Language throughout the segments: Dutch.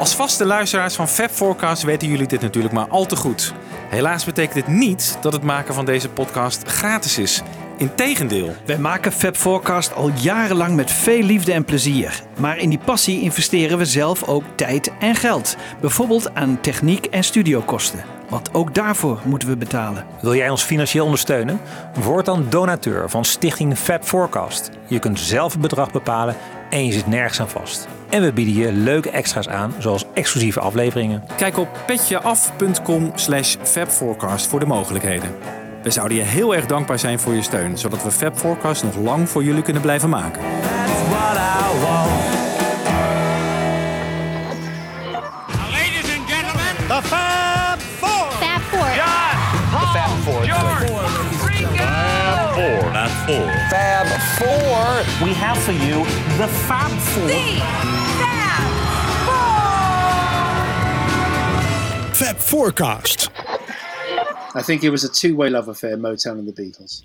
Als vaste luisteraars van Fab Forecast weten jullie dit natuurlijk maar al te goed. Helaas betekent dit niet dat het maken van deze podcast gratis is. Integendeel. Wij maken Fab Forecast al jarenlang met veel liefde en plezier. Maar in die passie investeren we zelf ook tijd en geld. Bijvoorbeeld aan techniek en studiokosten. Want ook daarvoor moeten we betalen. Wil jij ons financieel ondersteunen? Word dan donateur van Stichting Fab Forecast. Je kunt zelf het bedrag bepalen en je zit nergens aan vast. En we bieden je leuke extra's aan, zoals exclusieve afleveringen. Kijk op petjeaf.com slash fabforecast voor de mogelijkheden. We zouden je heel erg dankbaar zijn voor je steun, zodat we Fab Forecast nog lang voor jullie kunnen blijven maken. That's what I want. Fab Four. We have for you the Fab Four. Fab Forecast. I think it was a two-way love affair, Motown and the Beatles.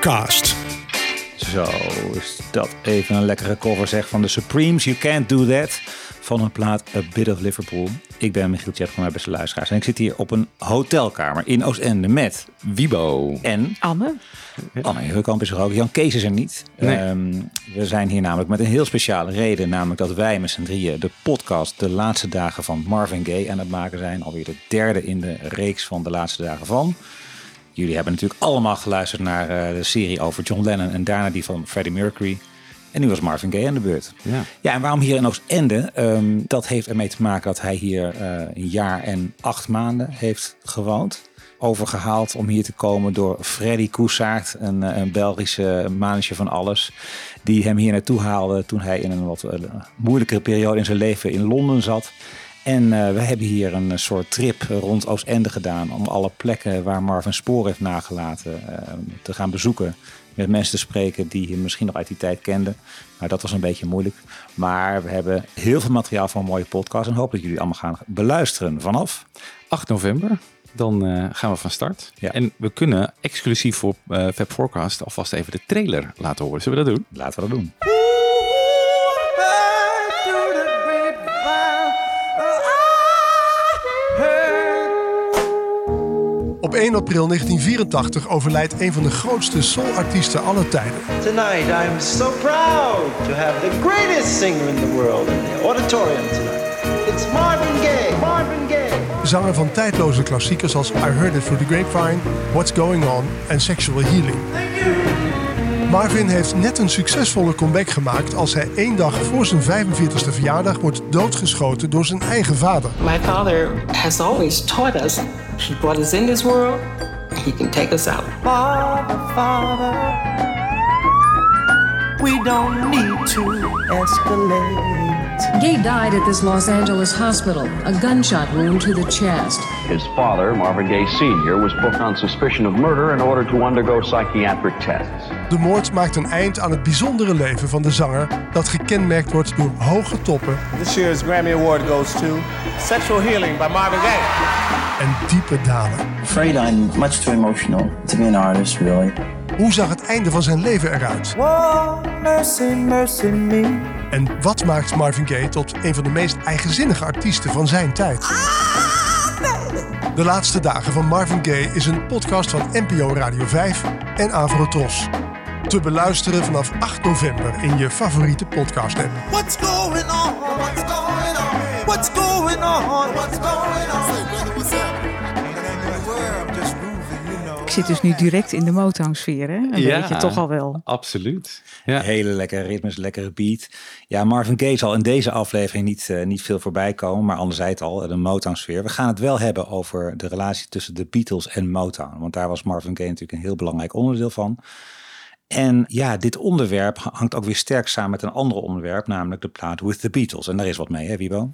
Forecast. Zo is dat even een lekkere cover zeg van de Supremes. You Can't Do That. Van hun plaat A Bit of Liverpool. Ik ben Michiel Tjet van mijn beste luisteraars. En ik zit hier op een hotelkamer in Oostende met Wibo en Anne? Anne Heukamp is er ook. Jan Kees is er niet. Nee. Ehm, we zijn hier namelijk met een heel speciale reden. Namelijk dat wij met z'n drieën de podcast De Laatste Dagen van Marvin Gaye aan het maken zijn. Alweer de derde in de reeks van De Laatste Dagen van. Jullie hebben natuurlijk allemaal geluisterd naar eh, de serie over John Lennon en daarna die van Freddie Mercury. En nu was Marvin Gaye aan de beurt. Ja. Ja, en waarom hier in Oostende? Ehm dat heeft ermee te maken dat hij hier eh, een jaar en acht maanden heeft gewoond. Overgehaald om hier te komen door Freddy Koesaert, een, eh, een Belgische mannetje van alles. Die hem hier naartoe haalde toen hij in een wat moeilijkere periode in zijn leven in Londen zat. En eh, we hebben hier een soort trip rond Oostende gedaan om alle plekken waar Marvin spoor heeft nagelaten eh, te gaan bezoeken. Met mensen te spreken die hem misschien nog uit die tijd kenden. Maar dat was een beetje moeilijk. Maar we hebben heel veel materiaal voor een mooie podcast. En hoop dat jullie allemaal gaan beluisteren vanaf 8 november. Dan eh, gaan we van start. Ja. En we kunnen exclusief voor eh Fab Forecast alvast even de trailer laten horen. Zullen we dat doen? Laten we dat doen. Op 1 april 1984 overlijdt een van de grootste soulartiesten aller tijden. Tonight, I'm so proud to have the greatest singer in the world in the auditorium tonight. It's Marvin Gaye. Marvin Gaye. Zanger van tijdloze klassiekers als I Heard It Through the Grapevine, What's Going On en Sexual Healing. Marvin heeft net een succesvolle comeback gemaakt als hij één dag voor zijn 45ste verjaardag wordt doodgeschoten door zijn eigen vader. My father has always taught us he brought us in this world, he can take us out. Father, Father, we don't need to escalate. Gay died at this Los Angeles hospital, a gunshot wound to the chest. His father, Marvin Gaye Sr., was booked on suspicion of murder in order to undergo psychiatric tests. De moord maakt een eind aan het bijzondere leven van de zanger dat gekenmerkt wordt door hoge toppen This year's Grammy Award goes to Sexual Healing by Marvin Gaye. en diepe dalen. afraid I'm much too emotional to be an artist, really. Hoe zag het einde van zijn leven eruit? Whoa, mercy, mercy me. En wat maakt Marvin Gaye tot een van de meest eigenzinnige artiesten van zijn tijd? De laatste dagen van Marvin Gaye is een podcast van NPO Radio 5 en Avrotros. Te beluisteren vanaf 8 november in je favoriete podcast app. What's going on? What's going on? What's going on? What's going on? Ik zit dus nu direct in de Motown-sfeer, hè? Een beetje toch al wel. Absoluut. Ja. Hele lekkere ritmes, lekkere beat. Ja, Marvin Gaye zal in deze aflevering niet, eh, niet veel voorbij komen, maar anderzijds al, de Motown-sfeer. We gaan het wel hebben over de relatie tussen de Beatles en Motown, want daar was Marvin Gaye natuurlijk een heel belangrijk onderdeel van. En ja, dit onderwerp hangt ook weer sterk samen met een ander onderwerp, namelijk de plaat With the Beatles. En daar is wat mee, hè Wibo?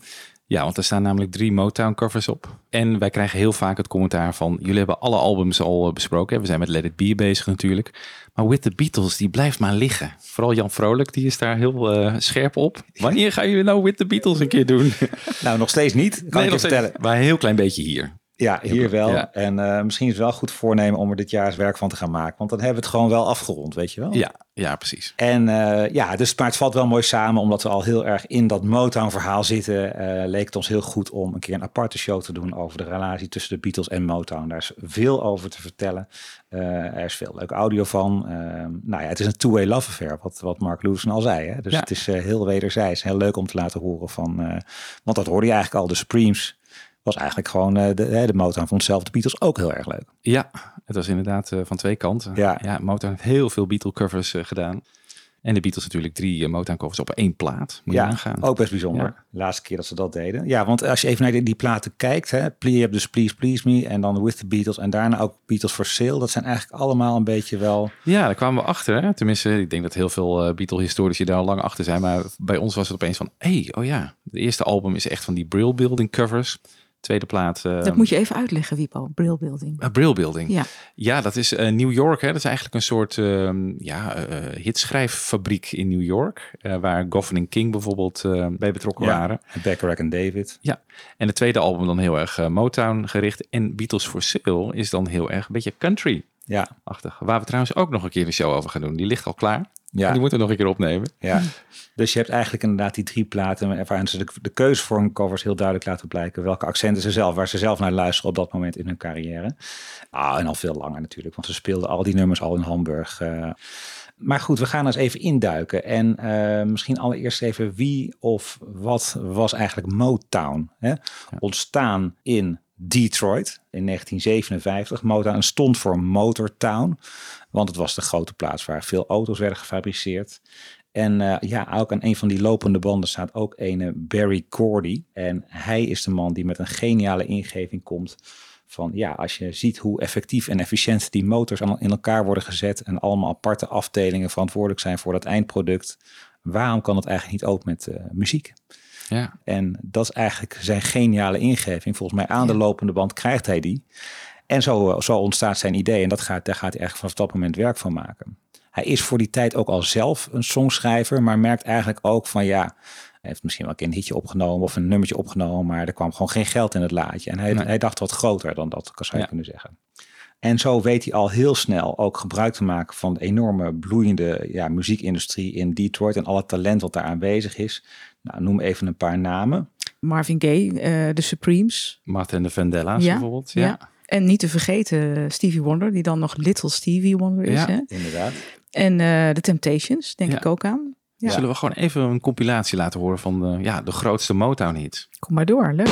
Ja, want er staan namelijk drie Motown covers op. En wij krijgen heel vaak het commentaar van... jullie hebben alle albums al eh, besproken. We zijn met Let It Be bezig natuurlijk. Maar With the Beatles, die blijft maar liggen. Vooral Jan Vrolijk, die is daar heel eh, scherp op. Wanneer gaan jullie nou With the Beatles een keer doen? Nou, nog steeds niet, kan Nee, ik je steeds- vertellen. Maar een heel klein beetje hier. Ja, hier wel. Ja. En eh, misschien is het wel goed voornemen om er dit jaar eens werk van te gaan maken. Want dan hebben we het gewoon wel afgerond, weet je wel? Ja, ja precies. En eh, ja, dus maar het valt wel mooi samen, omdat we al heel erg in dat Motown-verhaal zitten. eh, leek het ons heel goed om een keer een aparte show te doen over de relatie tussen de Beatles en Motown. Daar is veel over te vertellen. Er is veel leuk audio van. Ehm, nou ja, het is een two-way love affair, wat, wat Mark Lewison al zei. Hè? Dus Ja. het is heel wederzijds. Heel leuk om te laten horen van. want dat hoorde je eigenlijk al. De Supremes was eigenlijk gewoon eh, de, de Motown vond zelf de Beatles ook heel erg leuk. Ja, het was inderdaad eh, van twee kanten. Ja. ja Motown heeft heel veel Beatle covers eh, gedaan. En de Beatles natuurlijk drie Motown covers op één plaat. Moet je ja, nagaan. ook best bijzonder. Ja. Laatste keer dat ze dat deden. Ja, want als je even naar die, die platen kijkt, hè, je hebt dus Please Please Me en dan With the Beatles en daarna ook Beatles for Sale. Dat zijn eigenlijk allemaal een beetje wel. Ja, daar kwamen we achter. Hè? Tenminste, ik denk dat heel veel eh, Beatle-historici daar al lang achter zijn. Maar bij ons was het opeens van... hé, hey, oh ja, de eerste album is echt van die Brill Building covers. Tweede plaat... eh, Dat moet je even uitleggen, Wipo. Brill Building. eh, Brill Building. Ja. Ja, dat is eh, New York. Hè? Dat is eigenlijk een soort ehm, ja, eh, hitschrijffabriek in New York. eh, waar Goffin King bijvoorbeeld eh, bij betrokken waren. Bacharach en David. Ja, en het tweede album dan heel erg eh, Motown gericht. En Beatles for Sale is dan heel erg een beetje country. Ja. Achtig. Waar we trouwens ook nog een keer een show over gaan doen. Die ligt al klaar. Ja. En die moeten we nog een keer opnemen. Ja. Dus je hebt eigenlijk inderdaad die drie platen waarin ze de, de keuze voor hun covers heel duidelijk laten blijken. Welke accenten ze zelf, waar ze zelf naar luisteren op dat moment in hun carrière. Ah, en al veel langer natuurlijk, want ze speelden al die nummers al in Hamburg. eh. maar goed, we gaan eens even induiken. En eh, misschien allereerst even wie of wat was eigenlijk Motown? Hè? Ontstaan in Detroit in 1957. Motown stond voor Motortown, want het was de grote plaats waar veel auto's werden gefabriceerd. En eh, ja, ook aan een van die lopende banden staat ook een Barry Cordy. En hij is de man die met een geniale ingeving komt van ja, als je ziet hoe effectief en efficiënt die motors allemaal in elkaar worden gezet en allemaal aparte afdelingen verantwoordelijk zijn voor dat eindproduct, waarom kan het eigenlijk niet ook met eh, muziek? Ja. En dat is eigenlijk zijn geniale ingeving. Volgens mij aan de lopende band krijgt hij die. En zo, eh, zo ontstaat zijn idee. En dat gaat, daar gaat hij eigenlijk vanaf dat moment werk van maken. Hij is voor die tijd ook al zelf een songschrijver, maar merkt eigenlijk ook van ja, hij heeft misschien wel een hitje opgenomen of een nummertje opgenomen, maar er kwam gewoon geen geld in het laadje. En hij, Nee. hij dacht wat groter dan dat, zou je Ja. kunnen zeggen. En zo weet hij al heel snel ook gebruik te maken van de enorme bloeiende ja, muziekindustrie in Detroit en alle talent wat daar aanwezig is. Nou, noem even een paar namen. Marvin Gaye, eh, de Supremes. Martin de Vandellas Ja, bijvoorbeeld. ja. Ja. En niet te vergeten Stevie Wonder, die dan nog Little Stevie Wonder is. Ja, hè? inderdaad. En eh The Temptations, denk Ja. ik ook aan. Ja. Zullen we gewoon even een compilatie laten horen van de, ja, de grootste Motown hits? Kom maar door, leuk.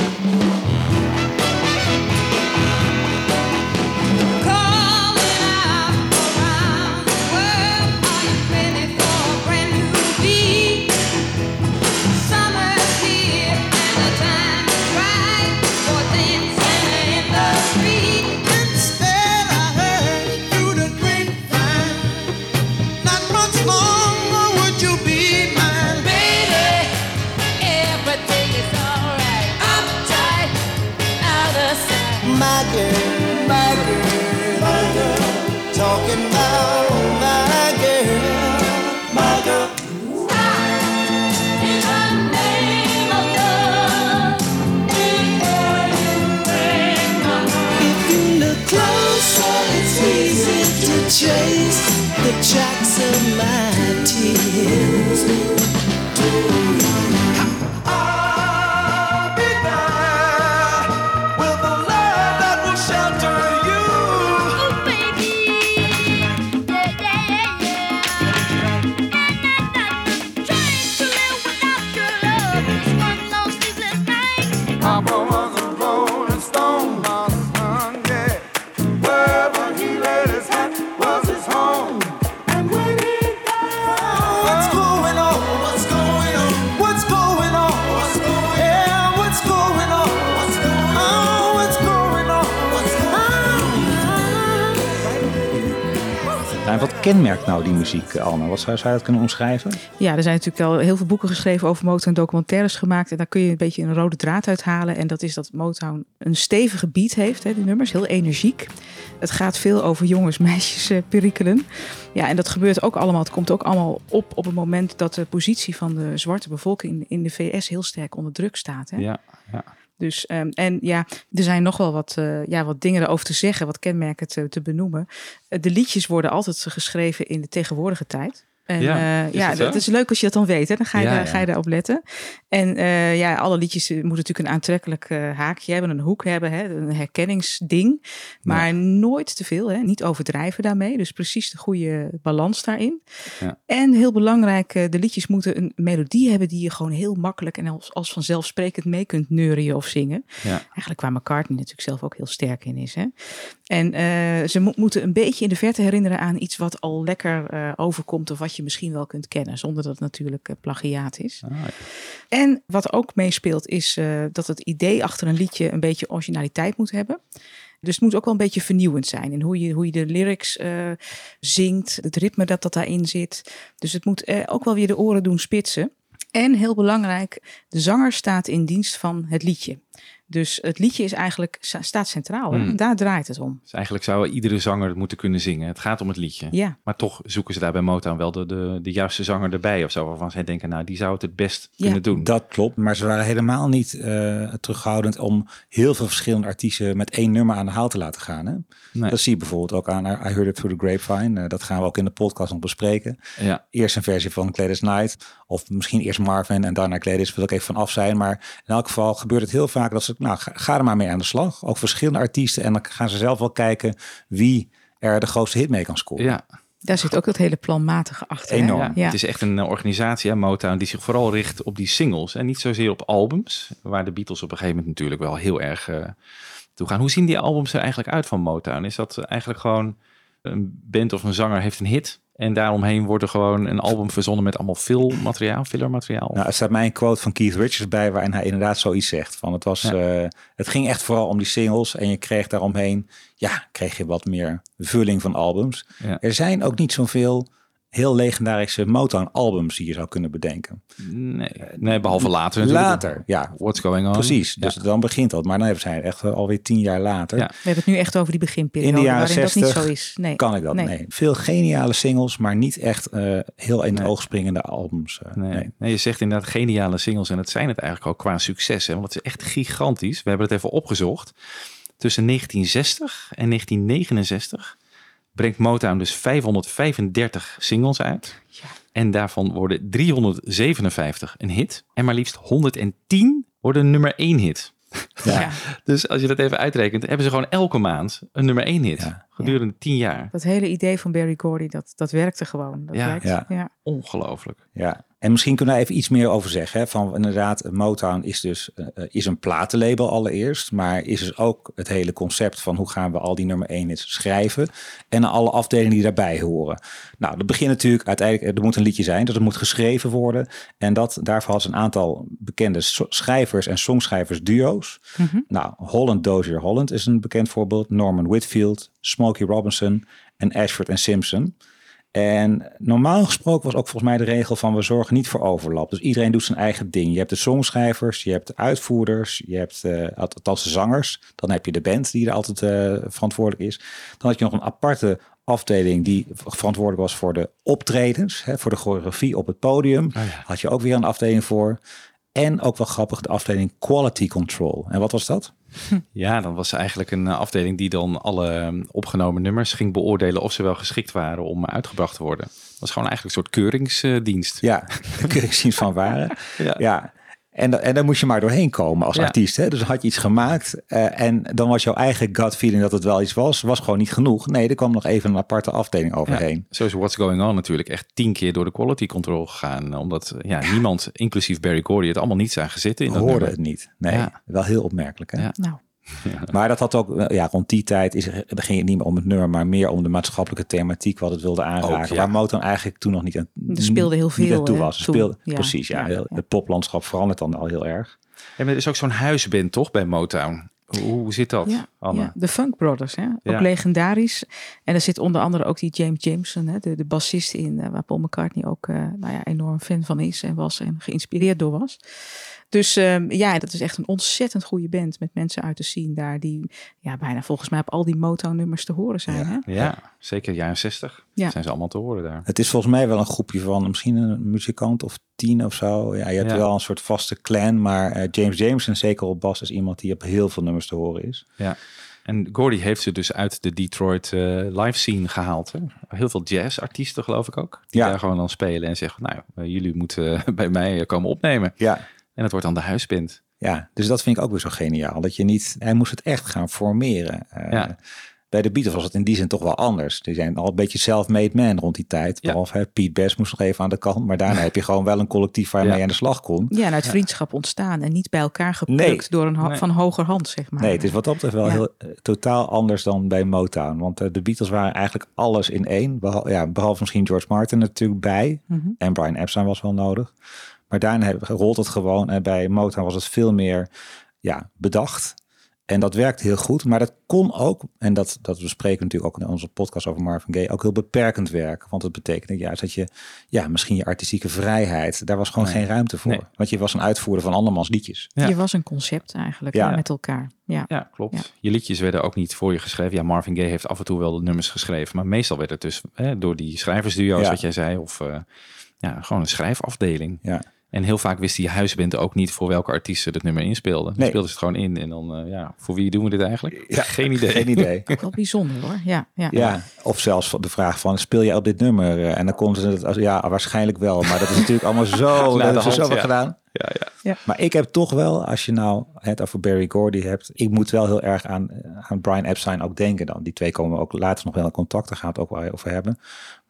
Trace the tracks of my muziek, Alma? Wat zou, zou je dat kunnen omschrijven? Ja, er zijn natuurlijk al heel veel boeken geschreven over Motown, documentaires gemaakt. En daar kun je een beetje een rode draad uithalen. En dat is dat Motown een stevige beat heeft, hè, die nummers. Heel energiek. Het gaat veel over jongens, meisjes, eh, perikelen. Ja, en dat gebeurt ook allemaal. Het komt ook allemaal op op het moment dat de positie van de zwarte bevolking in de VS heel sterk onder druk staat. Hè? Ja, ja. Dus, ehm, en ja, er zijn nog wel wat, eh, ja, wat dingen erover te zeggen, wat kenmerken te, benoemen. Eh, de liedjes worden altijd geschreven in de tegenwoordige tijd. En Ja, ja, is ja dat is leuk als je dat dan weet. Hè? Dan ga je, Ja, daar, ja. ga je daarop letten. En eh, ja, alle liedjes eh, moeten natuurlijk een aantrekkelijk eh, haakje hebben, een hoek hebben, hè? een herkenningsding. Maar nooit te veel, niet overdrijven daarmee. Dus precies de goede balans daarin. Ja. En heel belangrijk, eh, de liedjes moeten een melodie hebben die je gewoon heel makkelijk en als, als vanzelfsprekend mee kunt neurien of zingen. Ja. Eigenlijk waar McCartney natuurlijk zelf ook heel sterk in is. Hè? En eh, ze mo- moeten een beetje in de verte herinneren aan iets wat al lekker eh, overkomt of wat je misschien wel kunt kennen, zonder dat het natuurlijk eh, plagiaat is. Ah, ja. En wat ook meespeelt is eh, dat het idee achter een liedje een beetje originaliteit moet hebben. Dus het moet ook wel een beetje vernieuwend zijn in hoe je, hoe je de lyrics eh, zingt, het ritme dat dat daarin zit. Dus het moet ook wel weer de oren doen spitsen. En heel belangrijk, de zanger staat in dienst van het liedje. Dus het liedje is eigenlijk, sta- staat centraal. hè? Hmm. Daar draait het om. Dus eigenlijk zou iedere zanger het moeten kunnen zingen. Het gaat om het liedje. Ja. Maar toch zoeken ze daar bij Motown wel de, de, de juiste zanger erbij of zo. Waarvan zij denken, nou, die zou het het best Ja. kunnen doen. Dat klopt, maar ze waren helemaal niet eh, terughoudend om heel veel verschillende artiesten met één nummer aan de haal te laten gaan. Hè? Nee. Dat zie je bijvoorbeeld ook aan I Heard It Through the Grapevine. Eh, dat gaan we ook in de podcast nog bespreken. Ja. Eerst een versie van Gladys Knight, of misschien eerst Marvin en daarna Gladys, wil ik even van af zijn. Maar in elk geval gebeurt het heel vaak dat ze, nou, ga, ga er maar mee aan de slag. Ook verschillende artiesten en dan gaan ze zelf wel kijken wie er de grootste hit mee kan scoren. Ja, Daar zit ook dat hele planmatige achter. hè? Enorm. Ja, Ja. Het is echt een eh, organisatie, hè, Motown, die zich vooral richt op die singles. En niet zozeer op albums, waar de Beatles op een gegeven moment natuurlijk wel heel erg eh, toe gaan. Hoe zien die albums er eigenlijk uit van Motown? Is dat eigenlijk gewoon een band of een zanger heeft een hit... en daaromheen wordt er gewoon een album verzonnen met allemaal filmmateriaal, fillermateriaal? Nou, er staat mij een quote van Keith Richards bij waarin hij inderdaad zoiets zegt. Van het, was, Ja. eh, het ging echt vooral om die singles en je kreeg daaromheen, ja, kreeg je wat meer vulling van albums. Ja. Er zijn ook niet zoveel heel legendarische Motown albums die je zou kunnen bedenken. Nee, nee, behalve later natuurlijk. Later, ja. What's going on? Precies, Ja. dus dan begint dat. Maar dan hebben zij echt alweer tien jaar later. Ja. We hebben het nu echt over die beginperiode, In de jaren waarin 60 dat niet zo is. Nee. kan ik dat. Nee. Veel geniale singles, maar niet echt eh, heel in het oog springende albums. eh, Nee. nee. nee, je zegt inderdaad geniale singles en dat zijn het eigenlijk ook qua succes. Hè? Want het is echt gigantisch. We hebben het even opgezocht. Tussen 1960 en 1969 brengt Motown dus 535 singles uit. En daarvan worden 357 een hit. En maar liefst 110 worden nummer 1 hit. Ja. Dus als je dat even uitrekent, hebben ze gewoon elke maand een nummer één hit. Gedurende tien jaar. Dat hele idee van Barry Gordy, dat, dat werkte gewoon. Dat Ja. werkt. Ja. ja. Ongelooflijk. Ja, en misschien kunnen we even iets meer over zeggen. Hè? Van inderdaad, Motown is dus eh, eh, is een platenlabel allereerst, maar is dus ook het hele concept van hoe gaan we al die nummer 1 hits schrijven en alle afdelingen die daarbij horen. Nou, dat begint natuurlijk uiteindelijk, er moet een liedje zijn, dus het moet geschreven worden. En dat, daarvoor had ze een aantal bekende schrijvers en songschrijvers duo's. Mhm. Nou, Holland Dozier Holland is een bekend voorbeeld. Norman Whitfield, Smokey Robinson en Ashford en Simpson. En normaal gesproken was ook volgens mij de regel van we zorgen niet voor overlap. Dus iedereen doet zijn eigen ding. Je hebt de songschrijvers, je hebt de uitvoerders, je hebt eh, althans de zangers. Dan heb je de band die er altijd eh, verantwoordelijk is. Dan had je nog een aparte afdeling die verantwoordelijk was voor de optredens, hè, voor de choreografie op het podium. Had je ook weer een afdeling voor. En ook wel grappig, de afdeling Quality Control. En wat was dat? Ja, dan was eigenlijk een eh, afdeling die dan alle eh, opgenomen nummers ging beoordelen of ze wel geschikt waren om uitgebracht te worden. Dat was gewoon eigenlijk een soort keuringsdienst. Ja, de keuringsdienst van waren. Ja. ja. En, en daar moest je maar doorheen komen als Ja. artiest. Hè? Dus dan had je iets gemaakt eh, en dan was jouw eigen gut feeling dat het wel iets was, was gewoon niet genoeg. Nee, er kwam nog even een aparte afdeling overheen. Zo is What's Going On natuurlijk echt tien keer door de quality control gegaan. Omdat eh, ja, niemand, inclusief Barry Gordy, het allemaal niet zagen zitten in dat Hoorde nummer. het niet. Nee, Ja. wel heel opmerkelijk. Hè? Ja. Maar dat had ook, eh, ja, rond die tijd is, er- ging het niet meer om het nummer, maar meer om de maatschappelijke thematiek wat het wilde aanraken. Ook, ja. Waar Motown eigenlijk toen nog niet aan, Er speelde heel veel, toe was. Toen. speelde, Ja. Precies, ja. Ja, heel- ja. Het poplandschap verandert dan al heel erg. En er is ook zo'n huisband toch bij Motown? Hoe, hoe zit dat, Ja, Anne? ja, de Funk Brothers, hè? ook Ja. legendarisch. En er zit onder andere ook die James Jameson, hè? De, de bassist in, eh, waar Paul McCartney ook eh, nou ja, enorm fan van is en was en geïnspireerd door was. Dus ehm, ja, dat is echt een ontzettend goede band met mensen uit de scene daar die ja, bijna volgens mij op al die Motown-nummers te horen zijn. Hè? Ja, zeker jaren 60 Ja. zijn ze allemaal te horen daar. Het is volgens mij wel een groepje van misschien een muzikant of tien of zo. Ja, je hebt Ja. wel een soort vaste clan, maar eh, James Jameson, zeker op bas, is iemand die op heel veel nummers te horen is. Ja. En Gordy heeft ze dus uit de Detroit eh, live scene gehaald. Hè? Heel veel jazzartiesten geloof ik ook. Die Ja. daar gewoon dan spelen en zeggen, nou, eh, jullie moeten bij mij komen opnemen. Ja. En het wordt dan de huisband. Ja, dus dat vind ik ook weer zo geniaal. Dat je niet, hij moest het echt gaan formeren. Eh, Ja. Bij de Beatles was het in die zin toch wel anders. Die zijn al een beetje self-made man rond die tijd. Ja. Behalve hè, Pete Best moest nog even aan de kant. Maar daarna heb je gewoon wel een collectief waarmee Ja. je aan de slag kon. Ja, en uit vriendschap ontstaan en niet bij elkaar geplukt Nee. door een ho- Nee. van hoger hand, zeg maar. Nee, het is wat dat betreft wel Ja. heel eh, totaal anders dan bij Motown. Want eh, de Beatles waren eigenlijk alles in één. Behal- ja, behalve misschien George Martin natuurlijk bij. Mhm. En Brian Epstein was wel nodig. Maar daarna rolt het gewoon. En bij Motown was het veel meer ja, bedacht. En dat werkt heel goed. Maar dat kon ook, en dat, dat bespreken we natuurlijk ook in onze podcast over Marvin Gaye, ook heel beperkend werken. Want het betekende juist dat je, ja, misschien je artistieke vrijheid, daar was gewoon Nee. geen ruimte voor. Nee. Want je was een uitvoerder van andermans liedjes. Ja. Je was een concept eigenlijk Ja. met elkaar. Ja. Ja, klopt. Ja. Je liedjes werden ook niet voor je geschreven. Ja, Marvin Gaye heeft af en toe wel de nummers geschreven. Maar meestal werd het dus hè, door die schrijversduo's, Ja. wat jij zei. Of eh, ja, gewoon een schrijfafdeling. Ja. En heel vaak wist die huisband ook niet voor welke artiesten het nummer inspeelde. Dan Nee. speelden ze het gewoon in. En dan, eh, ja, voor wie doen we dit eigenlijk? Ja, Geen idee. Geen idee. Ook wel bijzonder hoor. Ja, ja. Ja, of zelfs van de vraag van, speel je op dit nummer? Eh, En dan konden ze het als, ja, waarschijnlijk wel. Maar dat is natuurlijk allemaal zo, dat de hebben ze hand, zoveel ja. gedaan. Ja, ja. Ja. Maar ik heb toch wel, als je nou het over Barry Gordy hebt, ik moet wel heel erg aan, aan Brian Epstein ook denken dan. Die twee komen ook later nog wel in contact, daar gaan we het ook wel over hebben.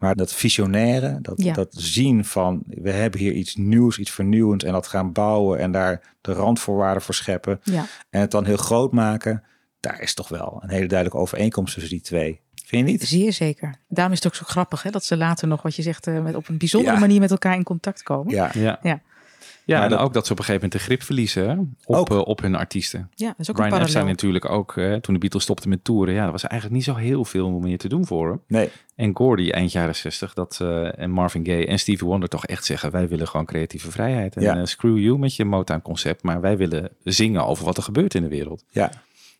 Maar dat visionaire, dat, Ja. dat zien van, we hebben hier iets nieuws, iets vernieuwends en dat gaan bouwen en daar de randvoorwaarden voor scheppen. Ja. En het dan heel groot maken, daar is toch wel een hele duidelijke overeenkomst tussen die twee. Vind je niet? Zeer zeker. Daarom is het ook zo grappig hè, dat ze later nog, wat je zegt, eh, met, op een bijzondere Ja. manier met elkaar in contact komen. Ja. Ja. Ja. Maar en dat- ook dat ze op een gegeven moment de grip verliezen op, eh, op hun artiesten. Ja, dat is ook Brian een Epstein natuurlijk ook, eh, toen de Beatles stopten met toeren. Ja, er was eigenlijk niet zo heel veel meer te doen voor hem. Nee. En Gordy eind jaren 60, dat, eh, en Marvin Gaye en Stevie Wonder toch echt zeggen... wij willen gewoon creatieve vrijheid. En Ja. screw you met je Motown-concept... maar wij willen zingen over wat er gebeurt in de wereld. Ja.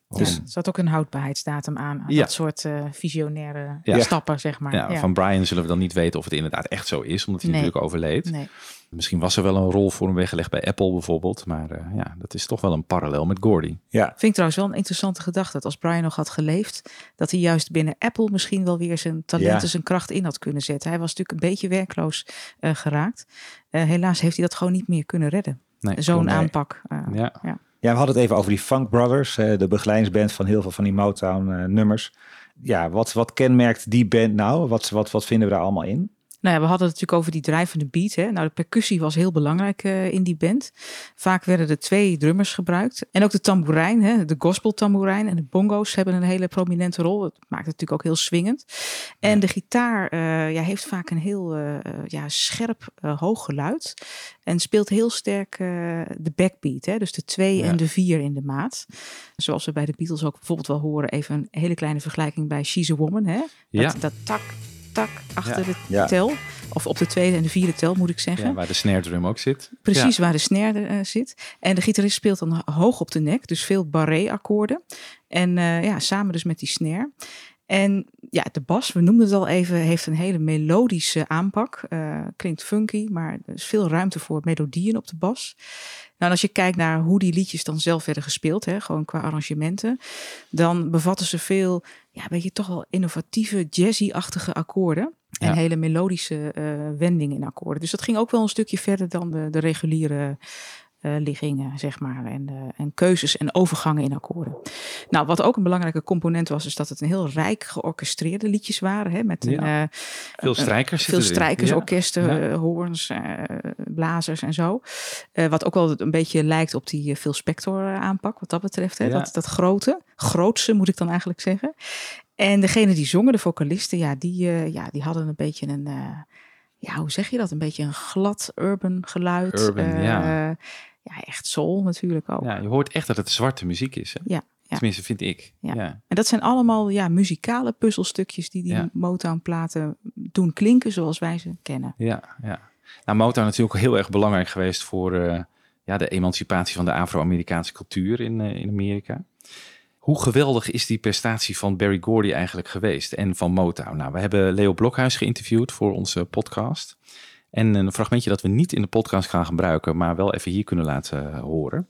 Dus er zat ook een houdbaarheidsdatum aan. aan Ja. Dat soort eh, visionaire Ja. stappen, zeg maar. ja, Van Brian zullen we dan niet weten of het inderdaad echt zo is... omdat hij Nee. natuurlijk overleed. Nee. Misschien was er wel een rol voor hem weggelegd bij Apple bijvoorbeeld... maar eh, ja, dat is toch wel een parallel met Gordy. Ja. Vind ik trouwens wel een interessante gedachte. Dat als Brian nog had geleefd, dat hij juist binnen Apple misschien wel weer zijn talent Ja. en zijn kracht in had kunnen zetten. Hij was natuurlijk een beetje werkloos eh, geraakt. Eh, helaas heeft hij dat gewoon niet meer kunnen redden. Nee, Zo'n aanpak. Ja. ja. Ja, we hadden het even over die Funk Brothers, de begeleidingsband van heel veel van die Motown-nummers. ja, wat, wat kenmerkt die band nou? Wat, wat, wat vinden we daar allemaal in? Nou ja, we hadden het natuurlijk over die drijvende beat. Hè? Nou, de percussie was heel belangrijk eh, in die band. Vaak werden er twee drummers gebruikt. En ook de tamboerijn, hè? de gospel tamboerijn en de bongo's hebben een hele prominente rol. Dat maakt het natuurlijk ook heel swingend. En de gitaar eh, ja, heeft vaak een heel eh, ja, scherp, hoog geluid. En speelt heel sterk de backbeat. Hè? Dus de twee Ja. en de vier in de maat. Zoals we bij de Beatles ook bijvoorbeeld wel horen. Even een hele kleine vergelijking bij She's a Woman. Hè? Dat, Ja. dat tak, tak achter Ja. de Ja. tel. Of op de tweede en de vierde tel moet ik zeggen. Ja, waar de snare drum ook zit. Precies Ja. waar de snare eh, zit. En de gitarist speelt dan hoog op de nek, dus veel barré-akkoorden. En eh, ja, samen dus met die snare. En ja, de bas, we noemden het al even, heeft een hele melodische aanpak. Eh, klinkt funky, maar er is veel ruimte voor melodieën op de bas. Nou, en als je kijkt naar hoe die liedjes dan zelf werden gespeeld, hè, gewoon qua arrangementen, dan bevatten ze veel, ja, weet je, toch wel innovatieve, jazzy-achtige akkoorden. En Ja. hele melodische eh, wendingen in akkoorden. Dus dat ging ook wel een stukje verder dan de, de reguliere liggingen, zeg maar. En, eh, en keuzes en overgangen in akkoorden. Nou, wat ook een belangrijke component was, is dat het een heel rijk georchestreerde liedjes waren. Hè, met Ja. eh, Veel strijkers Veel strijkers, Ja. orkesten, Ja. eh, hoorns, eh, blazers en zo. Eh, wat ook wel een beetje lijkt op die eh, Phil Spector eh, aanpak, wat dat betreft. Hè? Dat, dat grote, grootse moet ik dan eigenlijk zeggen. En degene die zongen, de vocalisten, ja, die, eh, ja, die hadden een beetje een, eh, ja, hoe zeg je dat? Een beetje een glad urban geluid. Urban, Eh, ja. Ja, echt soul natuurlijk ook. Ja, je hoort echt dat het zwarte muziek is. Hè? Ja, ja. Tenminste, vind ik. Ja. Ja. En dat zijn allemaal ja, muzikale puzzelstukjes die die Ja. Motown-platen doen klinken zoals wij ze kennen. Ja, ja. Nou, Motown natuurlijk ook heel erg belangrijk geweest voor eh, ja, de emancipatie van de Afro-Amerikaanse cultuur in, eh, in Amerika. Hoe geweldig is die prestatie van Barry Gordy eigenlijk geweest en van Motown? Nou, we hebben Leo Blokhuis geïnterviewd voor onze podcast. En een fragmentje dat we niet in de podcast gaan gebruiken, maar wel even hier kunnen laten horen,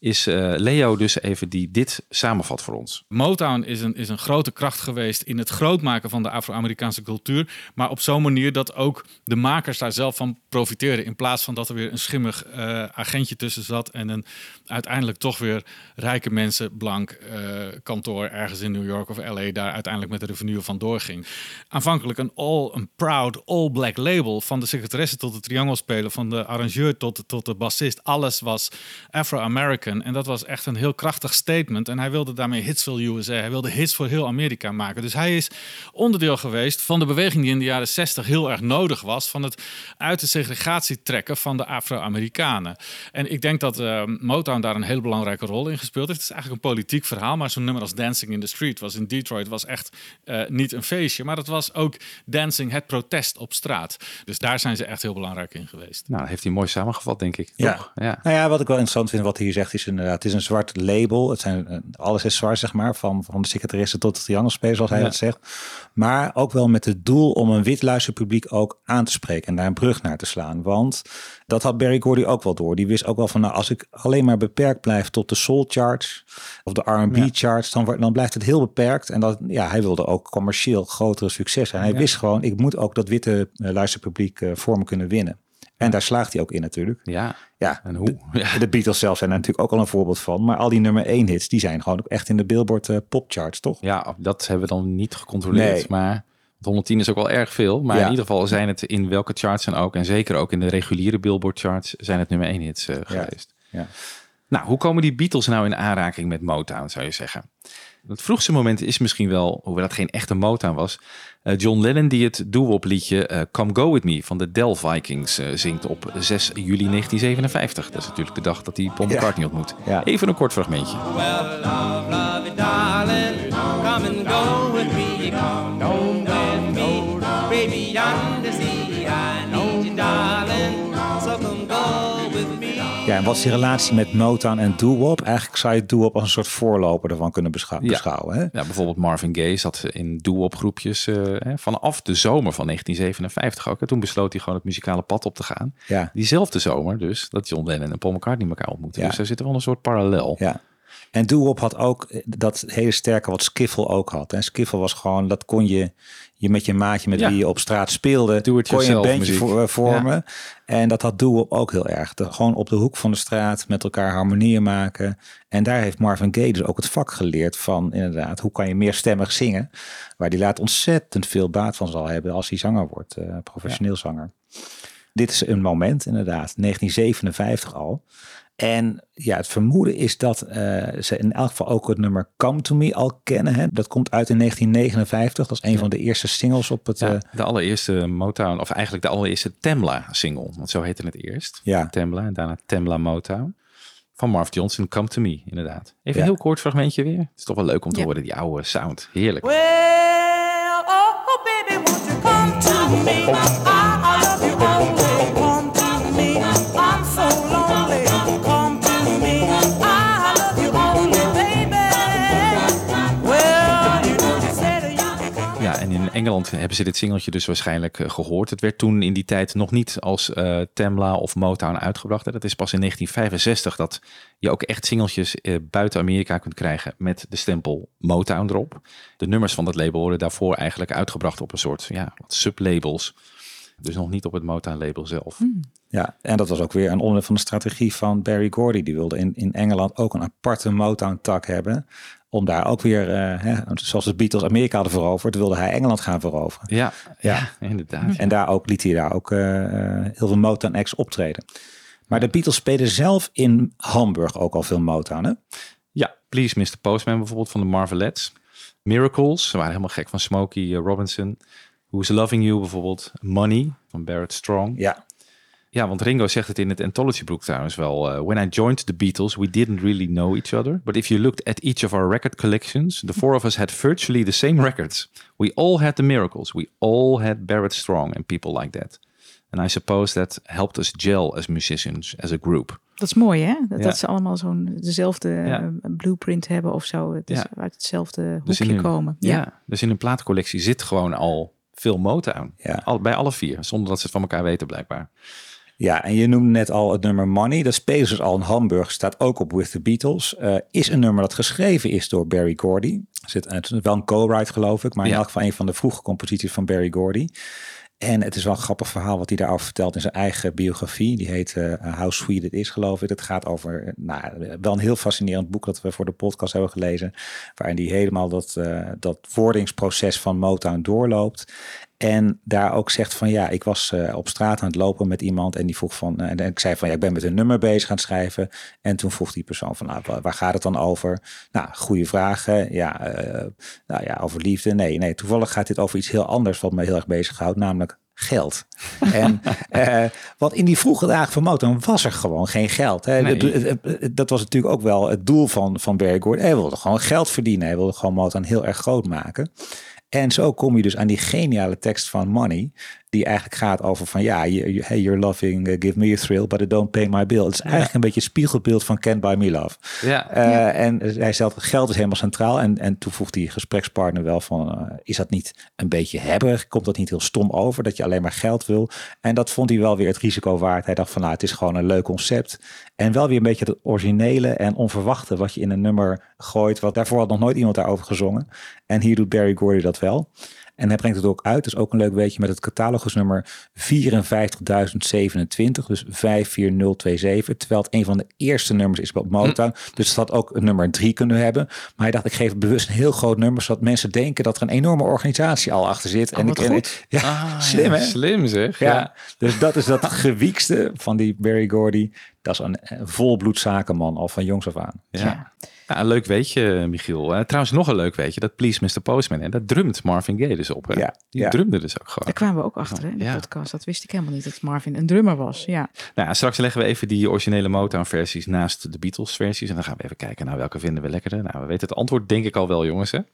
is eh, Leo dus even die dit samenvat voor ons. Motown is een, is een grote kracht geweest in het grootmaken van de Afro-Amerikaanse cultuur. Maar op zo'n manier dat ook de makers daar zelf van profiteerden. In plaats van dat er weer een schimmig eh, agentje tussen zat. En een uiteindelijk toch weer rijke mensen, blank eh, kantoor ergens in New York of LA daar uiteindelijk met de revenue van doorging. Aanvankelijk een all, een proud all black label. Van de secretaresse tot de triangelspeler, van de arrangeur tot, tot de bassist. Alles was Afro-American. En dat was echt een heel krachtig statement. En hij wilde daarmee hits voor USA. Hij wilde hits voor heel Amerika maken. Dus hij is onderdeel geweest van de beweging die in de jaren 60 heel erg nodig was. Van het uit de segregatie trekken van de Afro-Amerikanen. En ik denk dat eh, Motown daar een hele belangrijke rol in gespeeld heeft. Het is eigenlijk een politiek verhaal. Maar zo'n nummer als Dancing in the Street was in Detroit was echt eh, niet een feestje. Maar het was ook dancing, het protest op straat. Dus daar zijn ze echt heel belangrijk in geweest. Nou, dat heeft hij mooi samengevat, denk ik. Ja. Toch? ja. Nou ja, wat ik wel interessant vind wat hij hier zegt is inderdaad, het is een zwart label. Het zijn, eh, alles is zwart, zeg maar, van, van de secretaresse tot de triangelspeler, zoals hij Ja. dat zegt. Maar ook wel met het doel om een wit luisterpubliek ook aan te spreken en daar een brug naar te slaan. Want dat had Barry Gordy ook wel door. Die wist ook wel van, nou, als ik alleen maar beperkt blijf tot de soul charts of de R&B Ja. charts, dan, wordt- dan blijft het heel beperkt. En dat, ja, hij wilde ook commercieel grotere succes. En hij Ja. wist gewoon, ik moet ook dat witte eh, luisterpubliek eh, voor me kunnen winnen. En daar slaagt hij ook in natuurlijk. Ja, ja. en hoe? De, de Beatles zelf zijn daar natuurlijk ook al een voorbeeld van. Maar al die nummer 1 hits, die zijn gewoon ook echt in de Billboard eh, popcharts, toch? Ja, dat hebben we dan niet gecontroleerd. Nee. Maar 110 is ook wel erg veel. Maar Ja. in ieder geval zijn het in welke charts dan ook. En zeker ook in de reguliere Billboard charts zijn het nummer 1 hits eh, geweest. Ja. Nou, hoe komen die Beatles nou in aanraking met Motown, zou je zeggen? Het vroegste moment is misschien wel, hoewel het geen echte Motown was, eh, John Lennon die het doo-wop liedje eh, Come Go With Me van de Dell Vikings eh, zingt op 6 juli 1957. Dat is natuurlijk de dag dat hij Paul Ja. McCartney ontmoet. Ja. Even een kort fragmentje. Well, love, love, darling, come and go with me, come home Ja, en wat is die relatie met Motown en doo-wop? Eigenlijk zou je doo-wop als een soort voorloper ervan kunnen beschou- Ja. beschouwen. Hè? Ja, bijvoorbeeld Marvin Gaye zat in doo-wop groepjes eh, hè, vanaf de zomer van 1957 ook. En toen besloot hij gewoon het muzikale pad op te gaan. Ja. Diezelfde zomer dus, dat John Lennon en Paul McCartney elkaar ontmoeten. Ja. Dus daar zit wel een soort parallel. Ja. En doo-wop had ook eh, dat hele sterke wat skiffle ook had. En skiffle was gewoon, dat kon je, je met je maatje met Ja. wie je op straat speelde, kon je een bandje eh, vormen. En dat had doo-wop ook heel erg. De- gewoon op de hoek van de straat met elkaar harmonieën maken. En daar heeft Marvin Gaye dus ook het vak geleerd van inderdaad, hoe kan je meerstemmig zingen. Waar die laat ontzettend veel baat van zal hebben als hij zanger wordt, eh, professioneel zanger. Dit is een moment inderdaad, 1957 al. En ja, het vermoeden is dat eh, ze in elk geval ook het nummer Come To Me al kennen. Hè? Dat komt uit in 1959. Dat is een van de eerste singles op het... Ja, eh, de allereerste Motown, of eigenlijk de allereerste Temla-single. Want zo heette het eerst. Ja. Temla en daarna Temla Motown. Van Marv Johnson, Come To Me, inderdaad. Even Ja. een heel kort fragmentje weer. Het is toch wel leuk om te Ja. horen, die oude sound. Heerlijk. Well, oh baby, won't you come to me? Engeland hebben ze dit singeltje dus waarschijnlijk eh, gehoord. Het werd toen in die tijd nog niet als eh, Temla of Motown uitgebracht. hè. Dat is pas in 1965 dat je ook echt singeltjes eh, buiten Amerika kunt krijgen met de stempel Motown erop. De nummers van dat label worden daarvoor eigenlijk uitgebracht op een soort ja, wat sublabels. Dus nog niet op het Motown-label zelf. Ja, en dat was ook weer een onderdeel van de strategie van Barry Gordy. Die wilde in, in Engeland ook een aparte Motown-tak hebben. Om daar ook weer, eh, hè, zoals de Beatles Amerika hadden veroverd, wilde hij Engeland gaan veroveren. Ja, ja. inderdaad. En daar ook liet hij daar ook eh, heel veel Motown acts optreden. Maar de Beatles spelen zelf in Hamburg ook al veel Motown, hè? Ja, Please Mr. Postman bijvoorbeeld van de Marvelettes. Miracles, ze waren helemaal gek van Smokey eh, Robinson. Who's Loving You bijvoorbeeld. Money van Barrett Strong. Ja. Ja, want Ringo zegt het in het Anthology boek trouwens wel. eh, When I joined the Beatles, we didn't really know each other. But if you looked at each of our record collections, the four of us had virtually the same records. We all had the miracles. We all had Barrett Strong and people like that. And I suppose that helped us gel as musicians, as a group. Dat is mooi, hè? Dat, Ja. dat ze allemaal zo'n dezelfde Ja. eh, blueprint hebben of zo. Het is Ja. uit hetzelfde Dus hoekje hun, komen. Ja. dus in hun plaatcollectie zit gewoon al veel Motown. Al, bij alle vier, zonder dat ze het van elkaar weten blijkbaar. Ja, en je noemde net al het nummer Money. Dat spelen ze dus al in Hamburg. Staat ook op With the Beatles. Eh, is een nummer dat geschreven is door Barry Gordy. Zit, het is wel een co-write geloof ik. Maar in Ja. elk geval een van de vroege composities van Barry Gordy. En het is wel een grappig verhaal wat hij daarover vertelt in zijn eigen biografie. Die heet eh, How Sweet It Is, geloof ik. Het gaat over, eh, nou, wel een heel fascinerend boek dat we voor de podcast hebben gelezen. Waarin hij helemaal dat, eh, dat wordingsproces van Motown doorloopt. En daar ook zegt van ja, ik was eh, op straat aan het lopen met iemand en die vroeg van, eh, en ik zei van ja, ik ben met een nummer bezig aan het schrijven. En toen vroeg die persoon van nou, waar, gaat het dan over? Nou, goede vragen. Ja, eh, nou ja, over liefde. Nee, nee, toevallig gaat dit over iets heel anders wat me heel erg bezighoudt, namelijk geld. en eh, want in die vroege dagen van Motown was er gewoon geen geld. Hè. Nee. Dat was natuurlijk ook wel het doel van, van Barry. Hij wilde gewoon geld verdienen. Hij wilde gewoon Motown heel erg groot maken. En zo kom je dus aan die geniale tekst van Money. Die eigenlijk gaat over van ja, you- hey, you're loving, uh, give me a thrill, but it don't pay my bill. Het is eigenlijk een beetje spiegelbeeld van Can't Buy Me Love. Ja. Eh, En hij stelt, geld is helemaal centraal. En, en toen vroeg die gesprekspartner wel van, eh, is dat niet een beetje hebberig? Komt dat niet heel stom over, dat je alleen maar geld wil? En dat vond hij wel weer het risico waard. Hij dacht van, nou, het is gewoon een leuk concept. En wel weer een beetje het originele en onverwachte wat je in een nummer gooit. Wat daarvoor had nog nooit iemand daarover gezongen. En hier doet Barry Gordy dat wel. En hij brengt het ook uit. Dus ook een leuk weetje met het catalogusnummer 54.027. Dus 54027. Terwijl het een van de eerste nummers is op Motown. Dus het had ook een nummer 3 kunnen hebben. Maar hij dacht, ik geef bewust een heel groot nummer. Zodat mensen denken dat er een enorme organisatie al achter zit. Oh, wat ik, goed. Ja, Ah, slim ja, hè? Slim zeg. Ja. Ja. Dus dat is dat gewiekste van die Barry Gordy. Dat is een, een volbloed zakenman al van jongs af aan. Ja. Ja, een leuk weetje, Michiel. Eh, trouwens, nog een leuk weetje. Dat Please Mr. Postman. En dat drumt Marvin Gaye dus op. Hè? Ja, Die ja. drumde dus ook gewoon. Daar kwamen we ook achter hè, in de Ja. podcast. Dat wist ik helemaal niet, dat Marvin een drummer was. Ja. Nou, ja, straks leggen we even die originele Motown-versies naast de Beatles-versies. En dan gaan we even kijken, nou, welke vinden we lekkerder? Nou, we weten het antwoord denk ik al wel, jongens. Hè?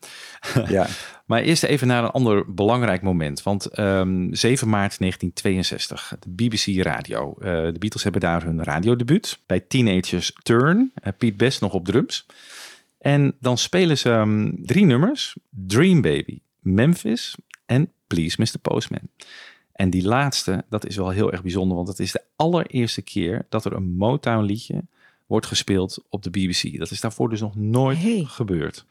Ja. maar eerst even naar een ander belangrijk moment. Want ehm, 7 maart 1962, de BBC Radio. Eh, de Beatles hebben daar hun radiodebuut. Bij Teenagers Turn. Eh, Piet Best nog op drums. En dan spelen ze ehm, drie nummers. Dream Baby, Memphis en Please Mr. Postman. En die laatste, dat is wel heel erg bijzonder, want het is de allereerste keer dat er een Motown liedje wordt gespeeld op de BBC. Dat is daarvoor dus nog nooit Hey. gebeurd.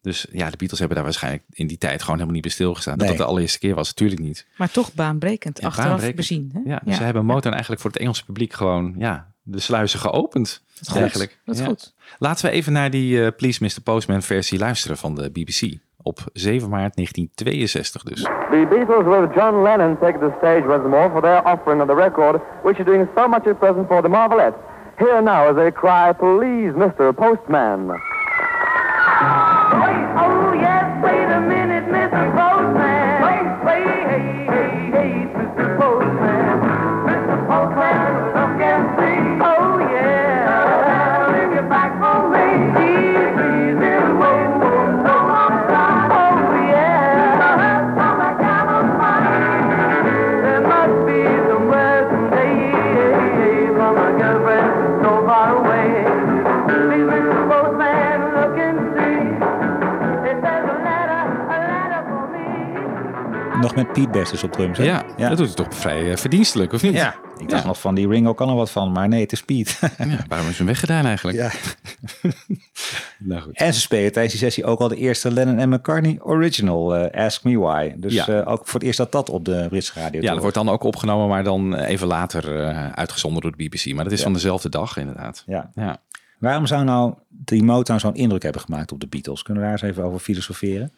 Dus ja, de Beatles hebben daar waarschijnlijk in die tijd gewoon helemaal niet bij stilgestaan. Dat Nee. dat de allereerste keer was, natuurlijk niet. Maar toch baanbrekend, Ja, achteraf baanbrekend. bezien. Hè? Ja, dus ze hebben Motown eigenlijk voor het Engelse publiek gewoon ja, de sluizen geopend. Dat is goed. Eigenlijk. Dat is Ja. goed. Laten we even naar die eh, Please Mr. Postman versie luisteren van de BBC. Op 7 maart 1962 dus. The Beatles with John Lennon take the stage once more for their offering of the record, which is doing so much at present for the Marvelettes. Here now as they cry, please, Mr. Postman. Met Pete Best dus op drums. Hè? Ja, dat doet het toch vrij eh, verdienstelijk, of niet? Ja, ik dacht nog van die Ringo kan er wat van, maar nee, het is Pete. Ja, waarom is hem weggedaan eigenlijk? Ja. nou goed. En ze spelen tijdens die sessie ook al de eerste Lennon en McCartney original, eh, Ask Me Why. Dus Ja. eh, ook voor het eerst dat dat op de Britse radio Ja, dat wordt dan ook opgenomen, maar dan even later eh, uitgezonden door de BBC. Maar dat is Ja. van dezelfde dag inderdaad. Ja. ja. Waarom zou nou die Motown zo'n indruk hebben gemaakt op de Beatles? Kunnen we daar eens even over filosoferen?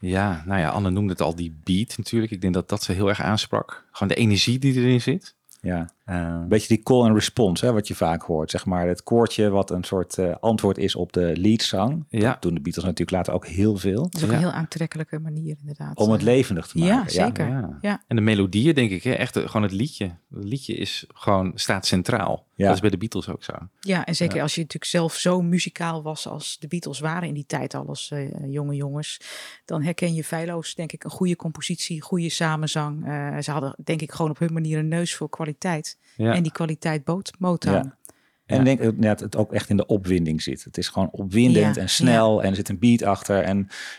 Ja, nou ja, Anne noemde het al, die beat natuurlijk. Ik denk dat dat ze heel erg aansprak. Gewoon de energie die erin zit. Ja, een beetje die call and response, hè, wat je vaak hoort. Zeg maar het koortje wat een soort eh, antwoord is op de leadzang. Ja. Dat doen de Beatles natuurlijk later ook heel veel. Dat is ook een heel aantrekkelijke manier inderdaad. Om het levendig te Ja, maken. zeker. Ja. En de melodieën, denk ik, hè? echt eh, gewoon het liedje. Het liedje is gewoon, staat centraal. Ja. Dat is bij de Beatles ook zo. Ja, en zeker Ja. als je natuurlijk zelf zo muzikaal was als de Beatles waren in die tijd al als eh, jonge jongens, dan herken je feilloos denk ik een goede compositie, goede samenzang. Eh, ze hadden denk ik gewoon op hun manier een neus voor kwaliteit. Ja. En die kwaliteit bood Motown. Ja. En ik denk dat het ook echt in de opwinding zit. Het is gewoon opwindend Ja, en snel en er zit een beat achter. En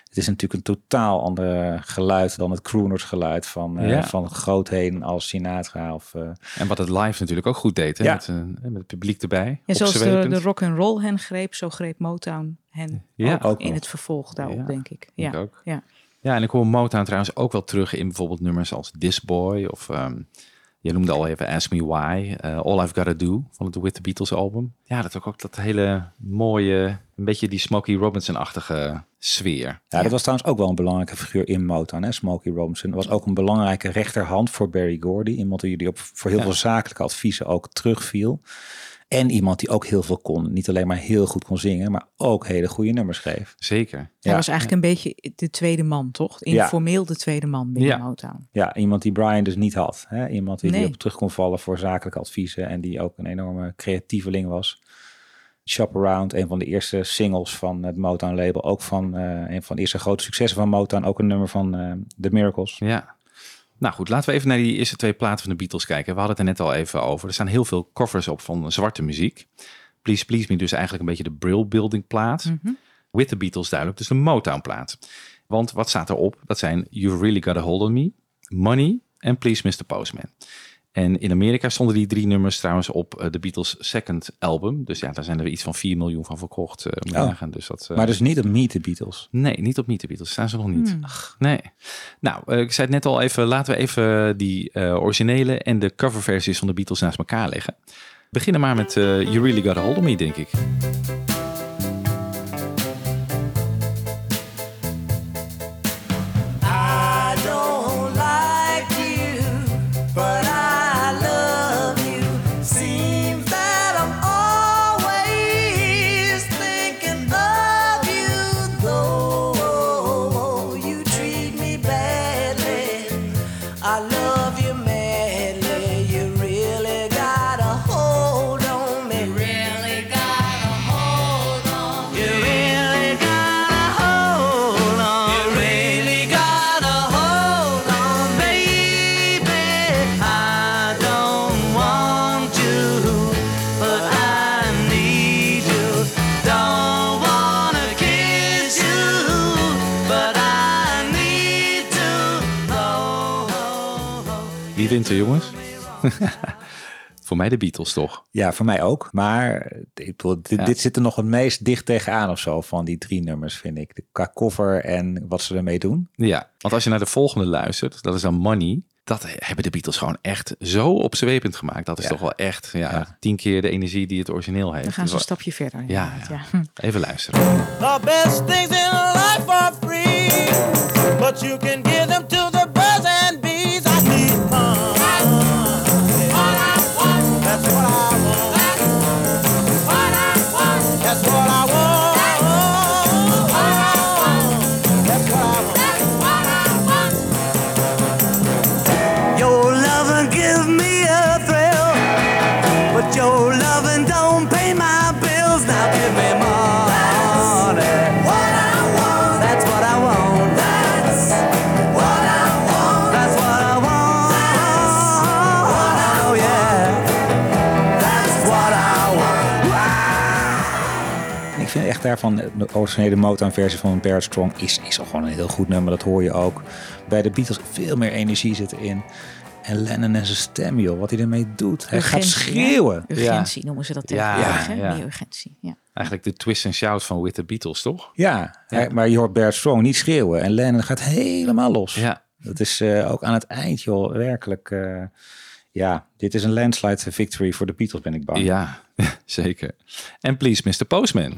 het is natuurlijk een totaal ander geluid dan het croonersgeluid van, eh, Ja. van grootheden als Sinatra. Of, eh, En wat het live natuurlijk ook goed deed, hè? Ja. Met, eh, met het publiek erbij. Ja, zoals de, de rock and roll hen greep, zo greep Motown hen Ja. ook Ook in nog. het vervolg daarop, Ja, denk ik. denk Ja. ik ook. Ja. Ja, en ik hoor Motown trouwens ook wel terug in bijvoorbeeld nummers als This Boy of ehm je noemde al even Ask Me Why, eh, All I've Gotta Do van het With the Beatles album. Ja, dat ook, ook dat hele mooie, een beetje die Smokey Robinson-achtige sfeer. ja, dat was trouwens ook wel een belangrijke figuur in Motown. Hè? Smokey Robinson was ook een belangrijke rechterhand voor Barry Gordy. Iemand die op, voor heel Ja. veel zakelijke adviezen ook terugviel. En iemand die ook heel veel kon. Niet alleen maar heel goed kon zingen, maar ook hele goede nummers schreef. Zeker. Hij was eigenlijk een beetje de tweede man, toch? Informeel de tweede man binnen Motown. Ja, iemand die Brian dus niet had. Hè? Iemand die, die Nee. op terug kon vallen voor zakelijke adviezen. En die ook een enorme creatieveling was. Shop Around, een van de eerste singles van het Motown label. Ook van eh, een van de eerste grote successen van Motown. Ook een nummer van eh The Miracles. Ja. Nou goed, laten we even naar die eerste twee platen van de Beatles kijken. We hadden het er net al even over. Er staan heel veel covers op van zwarte muziek. Please Please Me dus eigenlijk een beetje de Brill Building plaat. Mhm. With the Beatles duidelijk, dus de Motown plaat. Want wat staat erop? Dat zijn You've Really Got a Hold on Me, Money en Please Mr. Postman. En in Amerika stonden die drie nummers trouwens op eh, de Beatles second album. Dus ja, daar zijn er iets van 4 miljoen van verkocht. nagaan. Dus dat, eh, Maar dus niet op Meet the Beatles. Nee, niet op Meet the Beatles. Staan ze nog niet. Hmm. Ach, nee. Nou, ik zei het net al even. Laten we even die eh, originele en de coverversies van de Beatles naast elkaar leggen. We beginnen maar met eh, You Really Got a Hold of Me, denk ik. Voor mij de Beatles toch? Ja, voor mij ook. Maar ik bedoel, dit, Ja. dit zit er nog het meest dicht tegenaan of zo van die drie nummers, vind ik. De qua cover en wat ze ermee doen. Ja, want als je naar de volgende luistert, dat is dan Money. Dat hebben de Beatles gewoon echt zo opzwepend gemaakt. Dat is toch wel echt ja, tien keer de energie die het origineel heeft. Dan gaan ze een Dus wel- stapje verder. Ja, ja. ja. Even luisteren. The best things in life are free, but you can echt daarvan de originele Motown-versie van Barrett Strong is, is al gewoon een heel goed nummer. Dat hoor je ook. Bij de Beatles veel meer energie zit erin. En Lennon en zijn stem, joh, wat hij ermee doet. Hij gaat Urgentie, schreeuwen. Urgentie noemen ze dat Ja, tegenwoordig. ja. Meer urgentie. Ja. Eigenlijk de twist and shout van With the Beatles, toch? Ja, hij- maar je hoort Barrett Strong niet schreeuwen. En Lennon gaat helemaal los. Ja. Dat is eh, ook aan het eind, joh, werkelijk. eh, ja, dit is een landslide victory voor de Beatles, ben ik bang. Ja, zeker. En please, Mr. Postman.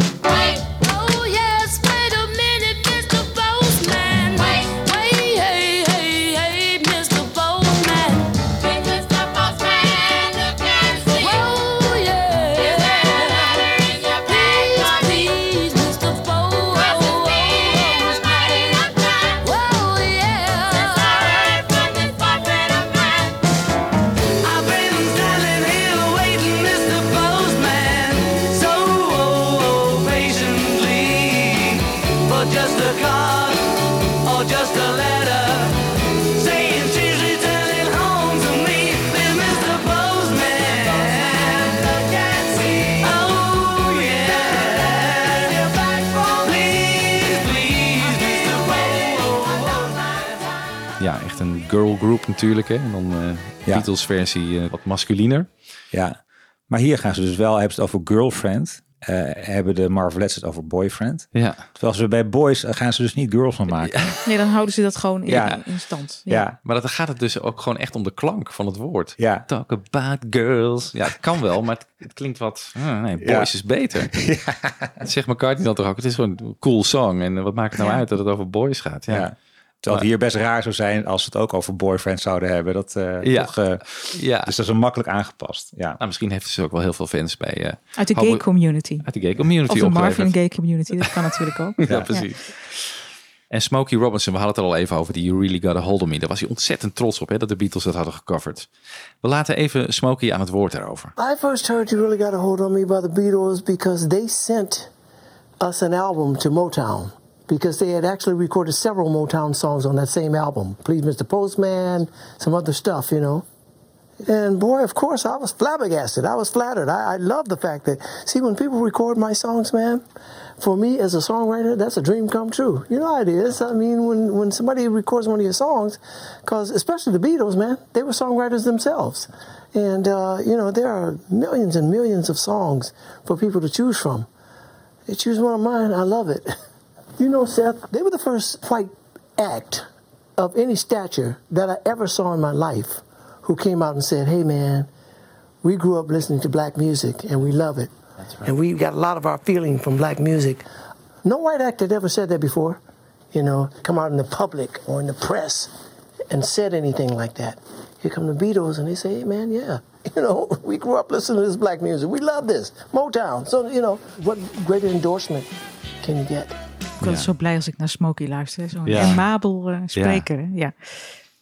Natuurlijk. Hè? En dan eh Ja. Beatles versie eh, wat masculiner. Ja, maar hier gaan ze dus wel, hebben ze het over girlfriend. eh, hebben de Marvelettes het over boyfriend. Ja. Terwijl ze bij boys gaan ze dus niet girls van maken. Nee, dan houden ze dat gewoon in, Ja. in stand. Ja. Maar dan gaat het dus ook gewoon echt om de klank van het woord. Ja. Talk about girls. Ja, het kan wel, maar het, het klinkt wat... nee, boys Ja. is beter. Dat zegt McCartney dan toch ook. Het is gewoon een cool song. En wat maakt het nou Ja. uit dat het over boys gaat? Ja. Terwijl het hier best raar zou zijn als ze het ook over boyfriend zouden hebben. Dat, eh, Ja. toch, eh, Ja. Dus dat is een makkelijk aangepast. Ja. Nou, misschien heeft ze ook wel heel veel fans bij... eh, Uit de gay community. Uit de gay community Of de opgeleverd. Marvin gay community. Dat kan natuurlijk ook. Ja, precies. En Smokey Robinson, we hadden het er al even over, die You Really Got a Hold on Me. Daar was hij ontzettend trots op, hè, dat de Beatles dat hadden gecoverd. We laten even Smokey aan het woord daarover. I first heard You Really Got a Hold on Me by the Beatles because they sent us an album to Motown. Because they had actually recorded several Motown songs on that same album. Please, Mr. Postman, some other stuff, you know. And boy, of course, I was flabbergasted. I was flattered. I, I love the fact that, see, when people record my songs, man, for me as a songwriter, that's a dream come true. You know how it is. I mean, when, when somebody records one of your songs, because especially the Beatles, man, they were songwriters themselves. And, uh, you know, there are millions and millions of songs for people to choose from. They choose one of mine, I love it. You know, Seth, they were the first white act of any stature that I ever saw in my life who came out and said, hey, man, we grew up listening to black music and we love it. And we got a lot of our feeling from black music. No white act had ever said that before, you know, come out in the public or in the press and said anything like that. Here come the Beatles and they say, hey, man, yeah, you know, we grew up listening to this black music. We love this. Motown. So, you know, what greater endorsement can you get? Ik ben zo blij als ik naar Smokey luister. Zo'n Ja. amabel eh, spreker. Ja.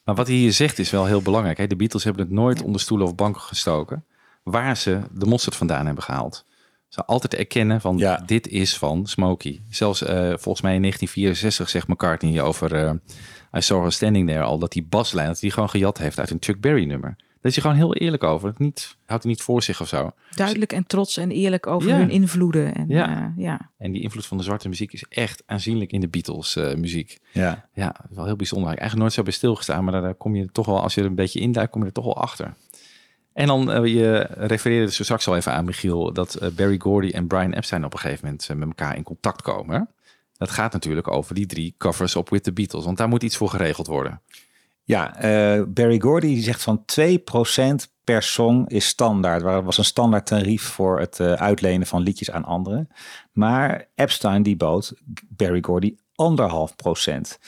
Maar wat hij hier zegt is wel heel belangrijk. Hè? De Beatles hebben het nooit onder stoelen of banken gestoken. Waar ze de mosterd vandaan hebben gehaald. Ze altijd erkennen van dit is van Smokey. Zelfs eh, volgens mij in 1964 zegt McCartney over eh I Saw Her Standing There al... dat die baslijn dat hij gewoon gejat heeft uit een Chuck Berry nummer. Daar is hij gewoon heel eerlijk over. Het niet, houdt hij niet voor zich of zo. Duidelijk en trots en eerlijk over Ja. hun invloeden. En, Ja. ja. ja. En die invloed van de zwarte muziek is echt aanzienlijk in de Beatles eh, muziek. Ja. Ja, wel heel bijzonder. Eigenlijk nooit zo bij stilgestaan, maar daar kom je toch wel, als je er een beetje induikt, kom je er toch wel achter. En dan, eh, je refereerde dus straks al even aan, Michiel, dat eh, Barry Gordy en Brian Epstein op een gegeven moment eh, met elkaar in contact komen. Dat gaat natuurlijk over die drie covers op With the Beatles, want daar moet iets voor geregeld worden. Ja, eh, Barry Gordy die zegt van 2% per song is standaard. Waar was een standaard tarief voor het eh, uitlenen van liedjes aan anderen. Maar Epstein die bood Barry Gordy anderhalf procent.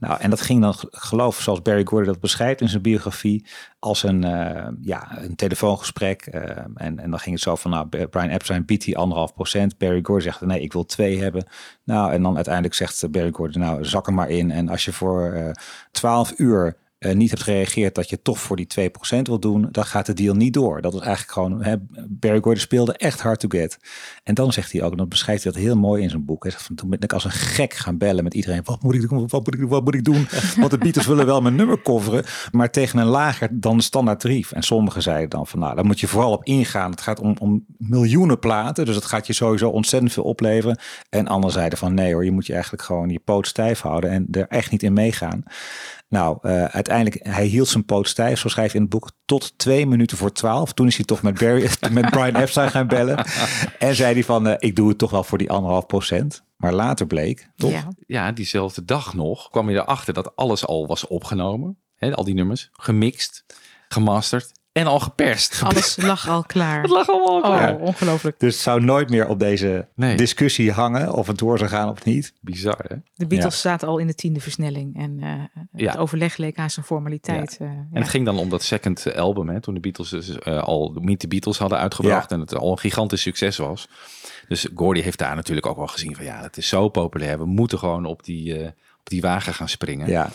Nou, en dat ging dan, geloof zoals Barry Gordy dat beschrijft in zijn biografie, als een, eh, ja, een telefoongesprek. en, en dan ging het zo van, nou, Brian Epstein biedt die anderhalf procent. Barry Gordy zegt, nee, ik wil twee hebben. Nou, en dan uiteindelijk zegt Barry Gordy, nou, zak er maar in. En als je voor eh 12 uur eh, niet hebt gereageerd dat je toch voor die 2% wil doen, dan gaat de deal niet door. Dat is eigenlijk gewoon, hè, Barry Gordy speelde echt hard to get. En dan zegt hij ook, en dan beschrijft hij dat heel mooi in zijn boek. Hij zegt van, toen ben ik als een gek gaan bellen met iedereen. Wat moet ik doen? Wat moet ik doen? Wat moet ik doen? Want de Beatles willen wel mijn nummer coveren, maar tegen een lager dan de standaard tarief. En sommigen zeiden dan van, nou, daar moet je vooral op ingaan. Het gaat om, om miljoenen platen, dus dat gaat je sowieso ontzettend veel opleveren. En anderen zeiden van, nee hoor, je moet je eigenlijk gewoon je poot stijf houden en er echt niet in meegaan. Nou, eh, uiteindelijk, hij hield zijn poot stijf, zo schrijft hij in het boek, tot twee minuten voor twaalf. Toen is hij toch met, Barry, met Brian Epstein gaan bellen. En zei hij van, eh, ik doe het toch wel voor die anderhalf procent. Maar later bleek, toch? Ja. Ja, diezelfde dag nog kwam je erachter dat alles al was opgenomen. Hè, al die nummers, gemixt, gemasterd en al geperst. Alles lag al klaar. Het lag allemaal al klaar. Oh, ongelooflijk. Dus het zou nooit meer op deze Nee. discussie hangen of het door zou gaan of niet. Bizar, hè? De Beatles zaten al in de tiende versnelling. En eh, Ja. het overleg leek aan zijn formaliteit. eh, En het ging dan om dat second album, hè, toen de Beatles dus, eh, al Meet the Beatles hadden uitgebracht Ja. en het al een gigantisch succes was. Dus Gordy heeft daar natuurlijk ook wel gezien van ja, het is zo populair, we moeten gewoon op die, eh, op die wagen gaan springen. Ja.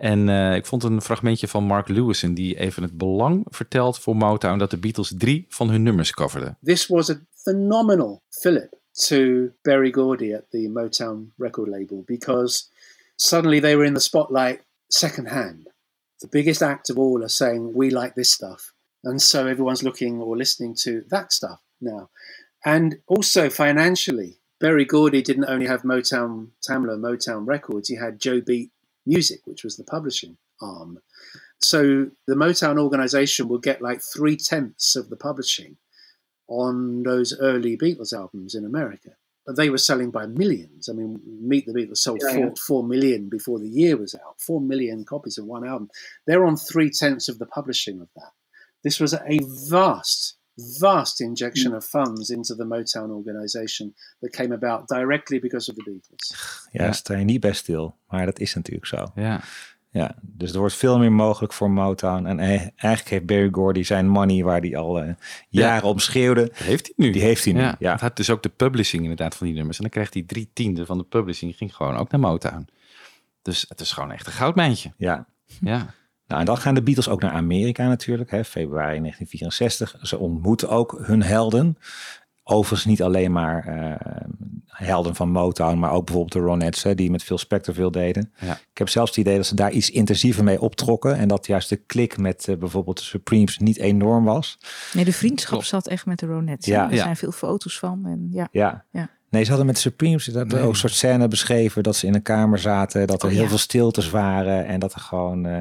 En eh, ik vond een fragmentje van Mark Lewison die even het belang vertelt voor Motown dat de Beatles drie van hun nummers coverden. This was a phenomenal fillip to Berry Gordy at the Motown record label because suddenly they were in the spotlight secondhand. The biggest act of all are saying, We like this stuff. And so everyone's looking or listening to that stuff now. And also financially, Berry Gordy didn't only have Motown, Tamla, Motown Records, he had Joe Beat Music, which was the publishing arm. So the Motown organization would get like three tenths of the publishing on those early Beatles albums in America. But they were selling by millions. I mean, Meet the Beatles sold Yeah, four, yeah. four million before the year was out. Four million copies of one album. They're on three tenths of the publishing of that. This was a vast, vast injection of funds into the Motown organization that came about directly because of the Beatles. Ja, daar sta je niet bij stil. Maar dat is natuurlijk zo. Ja. Ja, dus er wordt veel meer mogelijk voor Motown. En eh, eigenlijk heeft Barry Gordy zijn money waar hij al eh, jaren om schreeuwde. Heeft hij nu? Die heeft hij nu, Ja, ja. Het had dus ook de publishing inderdaad van die nummers. En dan kreeg hij drie tiende van de publishing, ging gewoon ook naar Motown. Dus het is gewoon echt een goudmijntje. Ja. Ja. Nou, en dan gaan de Beatles ook naar Amerika natuurlijk, hè, februari 1964. Ze ontmoeten ook hun helden. Overigens niet alleen maar eh, helden van Motown, maar ook bijvoorbeeld de Ronettes, hè, die met Phil Spector veel deden. Ja. Ik heb zelfs het idee dat ze daar iets intensiever mee optrokken. En dat juist de klik met eh, bijvoorbeeld de Supremes niet enorm was. Nee, de vriendschap zat echt met de Ronettes. Ja. Ja. Er Ja. zijn veel foto's van. En ja. Ja. Ja. Nee, ze hadden met de Supremes dat Nee. ook een soort scène beschreven dat ze in een kamer zaten, dat er Oh, heel ja. veel stiltes waren en dat er gewoon, eh,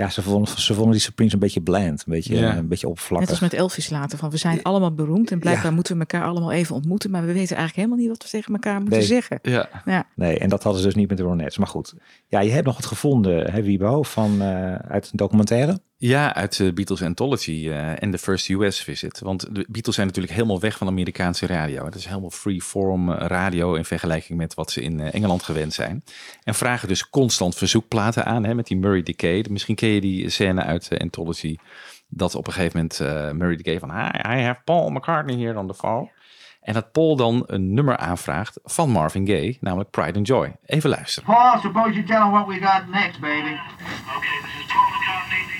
ja, ze vonden, ze vonden die Supremes een beetje bland, een beetje, Ja. een beetje oppervlakkig. Net als met Elvis later. Van we zijn allemaal beroemd. En blijkbaar moeten we elkaar allemaal even ontmoeten. Maar we weten eigenlijk helemaal niet wat we tegen elkaar moeten Nee. zeggen. Ja. Ja. Nee, en dat hadden ze dus niet met de Ronettes. Maar goed, ja, je hebt nog wat gevonden, hè, Wiebo, van, eh, uit een documentaire. Ja, uit de Beatles Anthology eh, en de First US Visit. Want de Beatles zijn natuurlijk helemaal weg van Amerikaanse radio. Het is helemaal free-form eh, radio in vergelijking met wat ze in eh, Engeland gewend zijn. En vragen dus constant verzoekplaten aan hè, met die Murray Decay. Misschien ken je die scène uit de Anthology. Dat op een gegeven moment eh, Murray Decay van... Hi, I have Paul McCartney here on the phone. En dat Paul dan een nummer aanvraagt van Marvin Gaye, namelijk Pride and Joy. Even luisteren. Paul, suppose you tell him what we got next, baby. Okay, this is Paul McCartney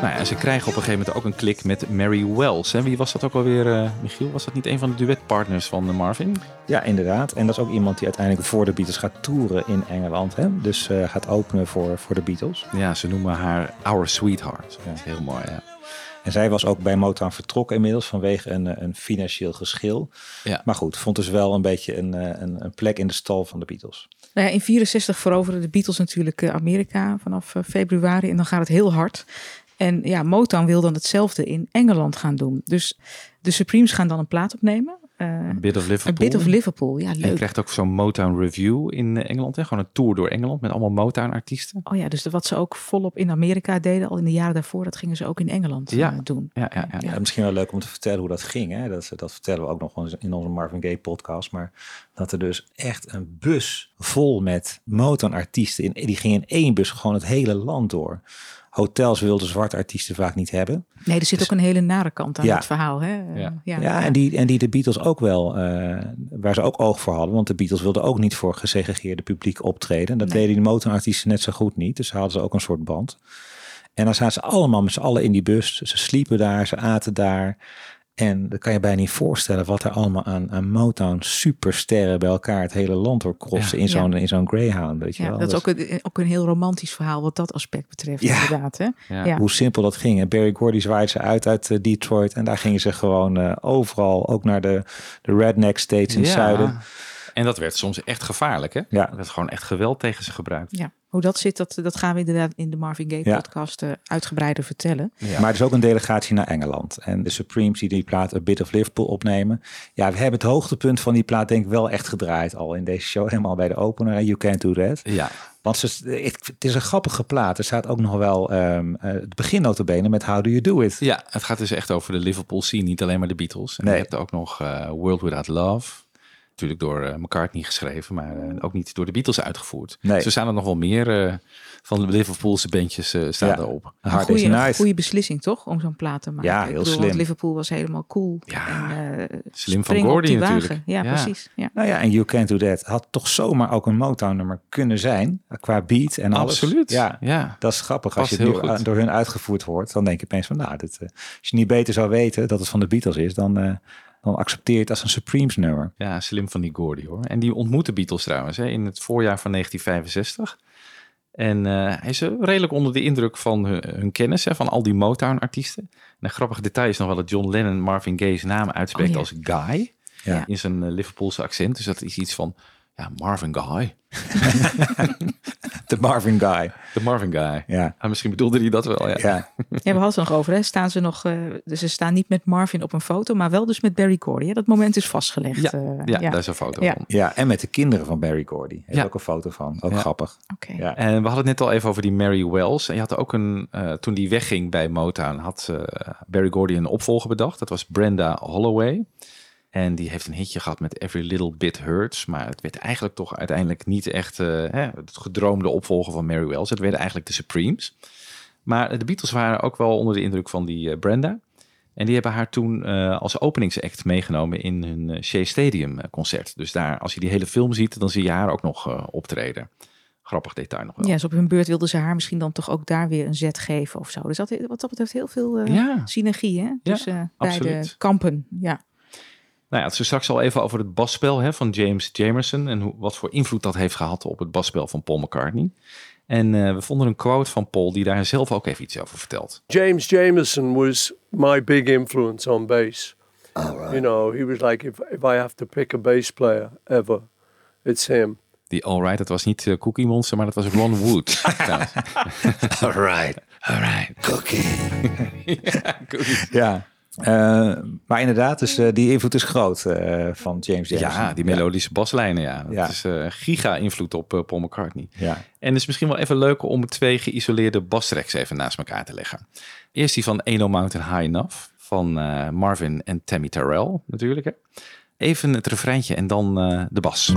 Nou ja, ze krijgen op een gegeven moment ook een klik met Mary Wells. Wie was dat ook alweer, eh, Michiel? Was dat niet een van de duetpartners van eh, Marvin? Ja, inderdaad. En dat is ook iemand die uiteindelijk voor de Beatles gaat toeren in Engeland. Hè? Dus eh, gaat openen voor, voor de Beatles. Ja, ze noemen haar Our Sweetheart. Dat is heel mooi, ja. En zij was ook bij Motown vertrokken inmiddels vanwege een, eh, een financieel geschil. Ja. Maar goed, vond dus wel een beetje een, eh, een, een plek in de stal van de Beatles. Nou ja, in 64 veroveren de Beatles natuurlijk eh, Amerika vanaf februari en dan gaat het heel hard. En ja, Motown wil dan hetzelfde in Engeland gaan doen. Dus de Supremes gaan dan een plaat opnemen. A Bit of Liverpool. A Bit of Liverpool, ja En je leuk. krijgt ook zo'n Motown Review in eh, Engeland. Hè? Gewoon een tour door Engeland met allemaal Motown-artiesten. Oh ja, dus wat ze ook volop in Amerika deden, al in de jaren daarvoor, dat gingen ze ook in Engeland Ja. eh, doen. Ja, ja, ja. Ja, misschien wel leuk om te vertellen hoe dat ging. Hè? Dat, dat vertellen we ook nog eens in onze Marvin Gaye podcast. Maar dat er dus echt een bus vol met Motown-artiesten... In, die ging in één bus gewoon het hele land door. Hotels wilden zwarte artiesten vaak niet hebben. Nee, er zit ook een hele nare kant aan Ja. het verhaal. Hè? Ja. ja. Ja, en die, en die de Beatles ook wel, eh, waar ze ook oog voor hadden. Want de Beatles wilden ook niet voor gesegregeerde publiek optreden. Dat Nee. deden die motorartiesten net zo goed niet. Dus hadden ze ook een soort band. En dan zaten ze allemaal met z'n allen in die bus. Ze sliepen daar, ze aten daar. En dan kan je bijna niet voorstellen wat er allemaal aan, aan Motown supersterren bij elkaar het hele land door crossen Ja. in zo'n Ja. in zo'n Greyhound. Weet je Ja, wel? dat is Dus ook een, ook een heel romantisch verhaal wat dat aspect betreft, Ja. inderdaad. Hè? Ja. Ja. Hoe simpel dat ging. En Barry Gordy zwaaide ze uit uit eh, Detroit. En daar gingen ze gewoon eh, overal, ook naar de, de redneck states in het zuiden. En dat werd soms echt gevaarlijk, hè? Ja. Er werd gewoon echt geweld tegen ze gebruikt. Ja, hoe dat zit, dat, dat gaan we inderdaad in de Marvin Gaye Ja. podcast eh, uitgebreider vertellen. Ja. Maar er is ook een delegatie naar Engeland. En de Supremes die die plaat A Bit of Liverpool opnemen. Ja, we hebben het hoogtepunt van die plaat denk ik wel echt gedraaid al in deze show. Helemaal bij de opener. You Can't Do That. Ja. Want ze, het, het is een grappige plaat. Er staat ook nog wel ehm eh, het begin notabene met How Do You Do It. Ja, het gaat dus echt over de Liverpool scene, niet alleen maar de Beatles. En Nee. je hebt ook nog eh, World Without Love. Natuurlijk door eh, McCartney geschreven, maar eh, ook niet door de Beatles uitgevoerd. Nee. Zo staan er nog wel meer eh, van de Liverpoolse bandjes eh, staan Ja. erop. Hard goede, beslissing toch, om zo'n plaat te maken. Ja, Ik heel bedoel, slim. Want Liverpool was helemaal cool. Ja, en, eh, slim van Gordy natuurlijk. wagen. Ja, Ja. precies. Ja. Nou ja, en You Can't Do That had toch zomaar ook een Motown nummer kunnen zijn. Qua beat en alles. Absoluut. Ja, Ja. dat is grappig. Als je het nu goed. uh, door hun uitgevoerd wordt, dan denk je opeens van, nou, dit, als je niet beter zou weten dat het van de Beatles is, dan, eh, dan accepteer je het als een Supremes nummer. Ja, slim van die Gordy hoor. En die ontmoette Beatles trouwens hè, in het voorjaar van 1965. En eh, hij is eh, redelijk onder de indruk van hun, hun kennis hè, van al die Motown-artiesten. En een grappig detail is nog wel dat John Lennon Marvin Gaye's naam uitspreekt Oh, ja. als Guy. Ja. In zijn eh, Liverpoolse accent. Dus dat is iets van, ja, Marvin Guy. De Marvin Guy. De Marvin Guy. Ja. Ah, misschien bedoelde hij dat wel, ja. Ja, Ja, we hadden het nog over. Hè. Staan ze nog? eh, dus ze staan niet met Marvin op een foto, maar wel dus met Barry Gordy. Hè. Dat moment is vastgelegd. Ja, eh, ja, daar is een foto Ja. van. ja, en met de kinderen van Barry Gordy. Heeft Ja. ook een foto van. Ook Ja. grappig. Oké. Ja. En we hadden het net al even over die Mary Wells. En je had ook een, eh, toen die wegging bij Motown, had eh, Barry Gordy een opvolger bedacht. Dat was Brenda Holloway. En die heeft een hitje gehad met Every Little Bit Hurts. Maar het werd eigenlijk toch uiteindelijk niet echt eh, hè, het gedroomde opvolger van Mary Wells. Het werden eigenlijk de Supremes. Maar de Beatles waren ook wel onder de indruk van die eh, Brenda. En die hebben haar toen eh, als openingsact meegenomen in hun Shea Stadium concert. Dus daar, als je die hele film ziet, dan zie je haar ook nog optreden. Grappig detail nog wel. Ja, dus op hun beurt wilden ze haar misschien dan toch ook daar weer een zet geven of zo. Dus dat, wat dat betreft heel veel Ja. synergie hè? tussen beide absoluut. kampen. Ja. Nou ja, het is straks al even over het basspel hè, van James Jamerson en hoe, wat voor invloed dat heeft gehad op het basspel van Paul McCartney. En eh, we vonden een quote van Paul die daar zelf ook even iets over vertelt. James Jamerson was my big influence on bass. You know, he was like, if, if I have to pick a bass player ever, it's him. Die alright, dat was niet eh, Cookie Monster, maar dat was Ron Wood. Alright. alright. Cookie. ja, Cookie. Ja. Eh, maar inderdaad, dus eh, die invloed is groot eh, van James Jamerson. Ja, die melodische baslijnen, ja. Dat Ja. is giga-invloed op Paul McCartney. Ja. En het is misschien wel even leuk om twee geïsoleerde bastracks even naast elkaar te leggen. Eerst die van Eno Mountain High Enough van Marvin en Tammy Terrell natuurlijk. Hè. Even het refreintje en dan de bas.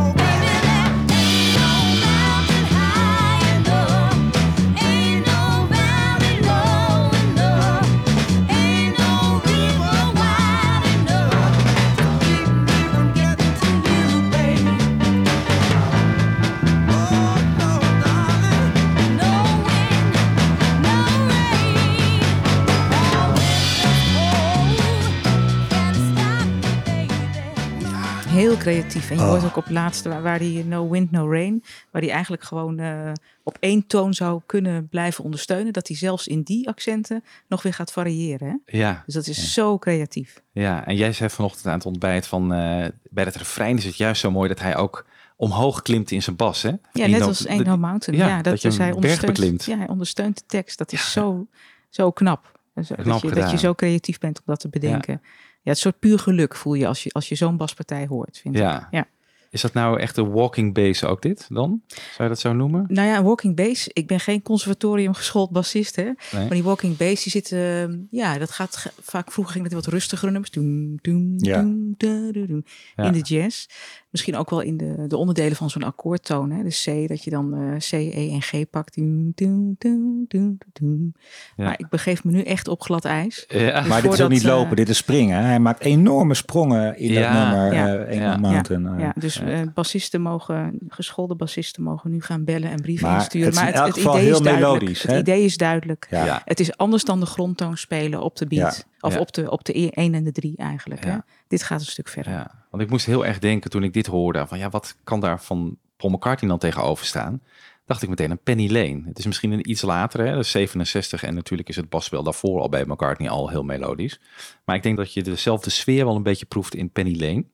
Creatief. En je Oh. hoort ook op het laatste waar, waar die No Wind, No Rain, waar hij eigenlijk gewoon eh, op één toon zou kunnen blijven ondersteunen, dat hij zelfs in die accenten nog weer gaat variëren. Hè? Ja. Dus dat is zo creatief. Ja, en jij zei vanochtend aan het ontbijt van eh, bij het refrein is het juist zo mooi dat hij ook omhoog klimt in zijn bas. Hè? Ja, net als Ain't No Mountain. Ja, Ja, dat, dat je dus hij een ondersteunt, ja, hij ondersteunt de tekst. Dat is zo, zo knap. Dus, dat, Knap je, dat je zo creatief bent om dat te bedenken. Ja. Het soort puur geluk voel je als je, als je zo'n baspartij hoort, vind Ja. ik. Ja. Is dat nou echt een walking bass ook dit dan? Zou je dat zo noemen? Nou ja, walking bass. Ik ben geen conservatorium geschoold bassist, hè. Nee. Maar die walking bass, die zit, eh, ja, dat gaat vaak. Vroeger ging het wat rustigere nummers. Doem, doem, Ja. doem, da, da, doem. Ja. In de jazz. Misschien ook wel in de, de onderdelen van zo'n akkoordtoon. Hè? Dus C, dat je dan eh, C, E en G pakt. Doem, doem, doem. Ja. Maar ik begeef me nu echt op glad ijs. Ja. Dus maar dit is ook niet eh, lopen, dit is springen. Hij maakt enorme sprongen in Ja. dat nummer. Ja. eh, Ain't Ja. Mountain. Ja, eh. ja, dus eh, bassisten mogen, geschoolde bassisten mogen nu gaan bellen en brieven Maar insturen. het is in maar elk het, geval idee heel is duidelijk. melodisch, Het hè? idee is duidelijk. Ja. Ja. Het is anders dan de grondtoon spelen op de beat. Ja. Of Ja. op de, op de 1 en de 3 eigenlijk. Hè? Dit gaat een stuk verder. Ja, want ik moest heel erg denken toen ik dit hoorde. Van ja, wat kan daar van Paul McCartney dan tegenover staan? Dacht ik meteen aan Penny Lane. Het is misschien een iets later, hè, dat is 67. En natuurlijk is het basspel daarvoor al bij McCartney al heel melodisch. Maar ik denk dat je dezelfde sfeer wel een beetje proeft in Penny Lane.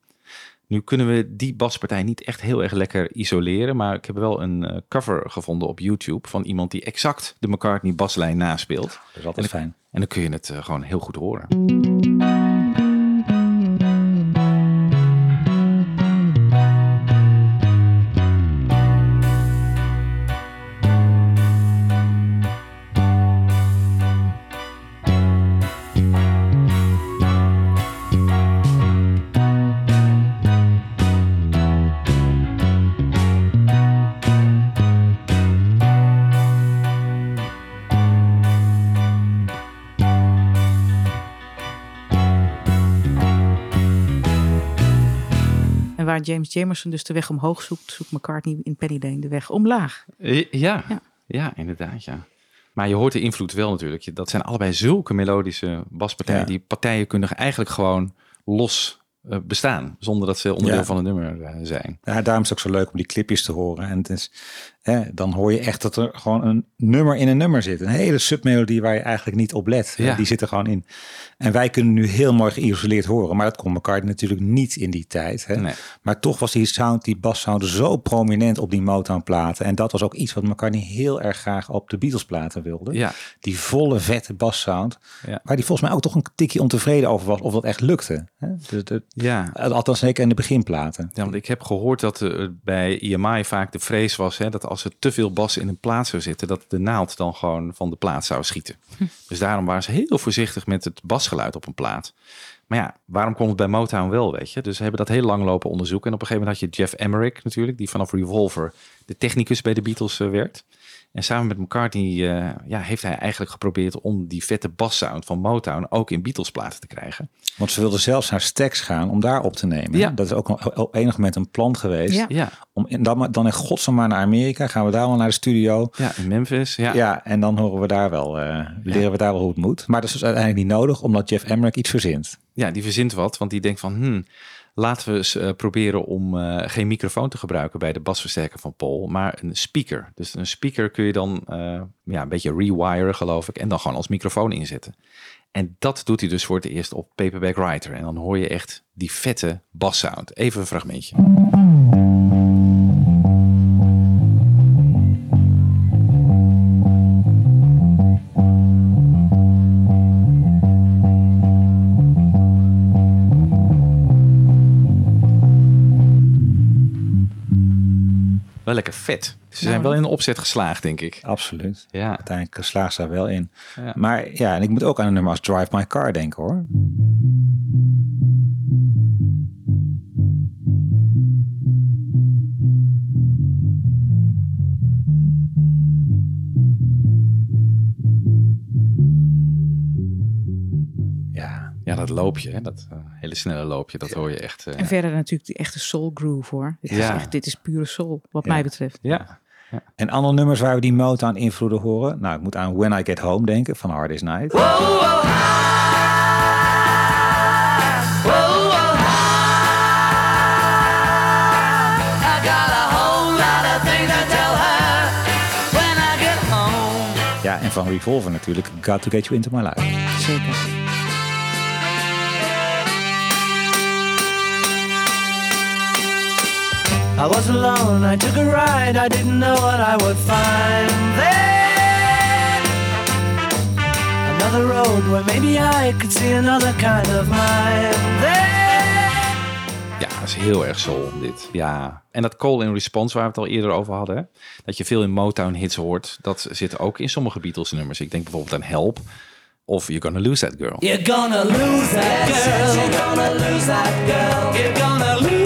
Nu kunnen we die baspartij niet echt heel erg lekker isoleren. Maar ik heb wel een eh, cover gevonden op YouTube van iemand die exact de McCartney baslijn naspeelt. Dat is altijd fijn. En dan kun je het eh, gewoon heel goed horen. James Jamerson dus de weg omhoog zoekt, zoekt McCartney in Penny Lane de weg omlaag. Eh, Ja, Ja. ja. inderdaad, ja. Maar je hoort de invloed wel natuurlijk. Dat zijn allebei zulke melodische baspartijen. Ja. Die partijen kunnen eigenlijk gewoon los eh, bestaan. Zonder dat ze onderdeel Ja. van het nummer eh, zijn. Ja, daarom is het ook zo leuk om die clipjes te horen. En het is, hè, dan hoor je echt dat er gewoon een nummer in een nummer zit. Een hele submelodie waar je eigenlijk niet op let. Ja. Die zit er gewoon in. En wij kunnen nu heel mooi geïsoleerd horen. Maar dat kon McCartney natuurlijk niet in die tijd. Hè. Nee. Maar toch was die sound, die bassound zo prominent op die Motown platen. En dat was ook iets wat McCartney heel erg graag op de Beatles platen wilde. Ja. Die volle vette bassound. Ja. Waar die volgens mij ook toch een tikje ontevreden over was. Of dat echt lukte. Hè. Dus Ja. Althans zeker in de beginplaten. Ja, want ik heb gehoord dat er bij EMI vaak de vrees was hè, dat als er te veel bas in een plaat zou zitten, dat de naald dan gewoon van de plaat zou schieten. Dus daarom waren ze heel voorzichtig met het basgeluid op een plaat. Maar ja, waarom kon het bij Motown wel, weet je? Dus ze hebben dat heel lang lopen onderzoeken. En op een gegeven moment had je Jeff Emmerich natuurlijk, die vanaf Revolver de technicus bij de Beatles eh, werd. En samen met McCartney eh, ja, heeft hij eigenlijk geprobeerd om die vette bassound van Motown ook in Beatles platen te krijgen. Want ze wilden zelfs naar Stax gaan om daar op te nemen. Ja. Dat is ook op enig moment een plan geweest. Ja. Ja, Om, dan, dan in godsnaam maar naar Amerika. Gaan we daar wel naar de studio. ja in Memphis. Ja. Ja, en dan horen we daar wel, eh, leren we daar wel hoe het moet. Maar dat is dus uiteindelijk niet nodig, omdat Jeff Emmerich iets verzint. Ja, die verzint wat, want die denkt van, hmm, laten we eens eh, proberen om eh, geen microfoon te gebruiken bij de basversterker van Paul, maar een speaker. Dus een speaker kun je dan eh, ja, een beetje rewiren, geloof ik, en dan gewoon als microfoon inzetten. En dat doet hij dus voor het eerst op Paperback Writer. En dan hoor je echt die vette bassound. Even een fragmentje. Lekker vet. Ze zijn wel in een opzet geslaagd, denk ik. Absoluut. Ja. Uiteindelijk slaagt ze daar wel in. Ja. Maar ja, en ik moet ook aan een nummer als Drive My Car denken hoor. dat loopje, hè? dat eh, hele snelle loopje, dat hoor je echt. Eh, en verder natuurlijk die echte soul groove hoor. Dit, ja. is, echt, dit is pure soul, wat mij betreft. Ja. ja. En andere nummers waar we die Motown invloeden horen. Nou, ik moet aan When I Get Home denken van Hard Is Night. Ja, en van Revolver natuurlijk. Got to get you into my life. Zeker. I was alone, I took a ride, I didn't know what I would find there. Another road where maybe I could see another kind of mind there. Ja, dat is heel erg soul, dit. Ja. En dat call and response waar we het al eerder over hadden. hè, Dat je veel in Motown hits hoort. Dat zit ook in sommige Beatles nummers. Ik denk bijvoorbeeld aan Help. Of You're Gonna Lose That Girl. You're gonna lose that girl. You're gonna lose that girl. You're gonna lose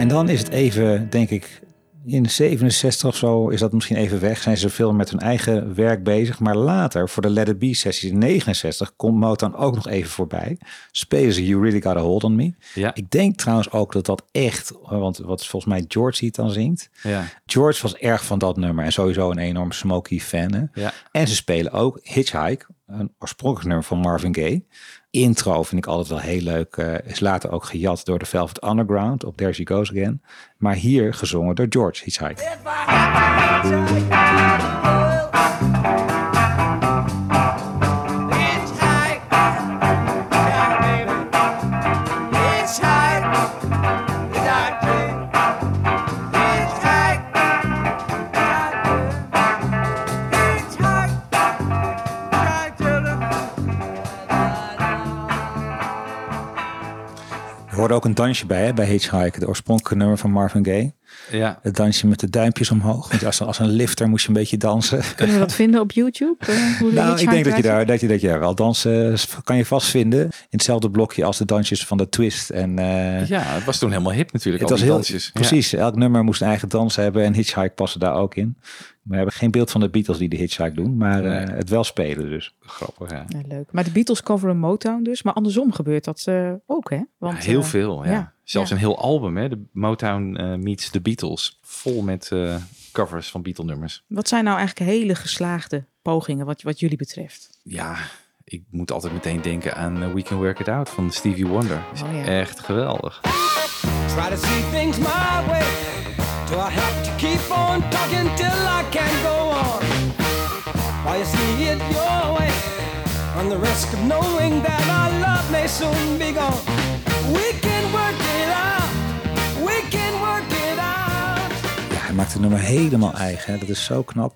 en dan is het even, denk ik, in de 67 of zo is dat misschien even weg. Zijn ze veel met hun eigen werk bezig. Maar later, voor de Let It Be sessies in 69, komt Motown ook nog even voorbij. Spelen ze You Really Got a Hold on Me. Ja. Ik denk trouwens ook dat dat echt, want wat volgens mij George het dan zingt. Ja. George was erg van dat nummer en sowieso een enorm Smokey fan. Hè? Ja. En ze spelen ook Hitchhike, een oorspronkelijk nummer van Marvin Gaye. Intro vind ik altijd wel heel leuk. eh, is later ook gejat door de Velvet Underground op There She Goes Again. Maar hier gezongen door George Hitchhike. Hoorde ook een dansje bij, hè, bij Hitchhike, de oorspronkelijke nummer van Marvin Gaye. Ja. Het dansje met de duimpjes omhoog. Want als, als een lifter moest je een beetje dansen. Kunnen we dat vinden op YouTube? Eh, hoe Nou, ik Hitchhiker denk dat je daar, dat je, dat je wel dansen kan je vast vinden. In hetzelfde blokje als de dansjes van de Twist. En, eh, Ja, het was toen helemaal hip natuurlijk. het al was die heel, dansjes. Ja. precies. Elk nummer moest een eigen dans hebben en Hitchhike paste daar ook in. We hebben geen beeld van de Beatles die de Hitchhike doen, maar eh, het wel spelen dus. Grappig, ja. Ja, leuk. Maar de Beatles coveren Motown dus. Maar andersom gebeurt dat eh, ook, hè? Want, heel eh, veel, ja. ja, Zelfs ja. een heel album, hè. De Motown meets The Beatles. Vol met eh, covers van Beatle-nummers. Wat zijn nou eigenlijk hele geslaagde pogingen wat, wat jullie betreft? Ja, ik moet altijd meteen denken aan We Can Work It Out van Stevie Wonder. Oh, ja. echt geweldig. Try to see things my way. Do I have to keep on talking till I can go on? While you see it your way, on the risk of knowing that our love may soon be gone. We can work it out. We can work it out. Ja, hij maakt het nummer helemaal eigen. hè. Dat is zo knap.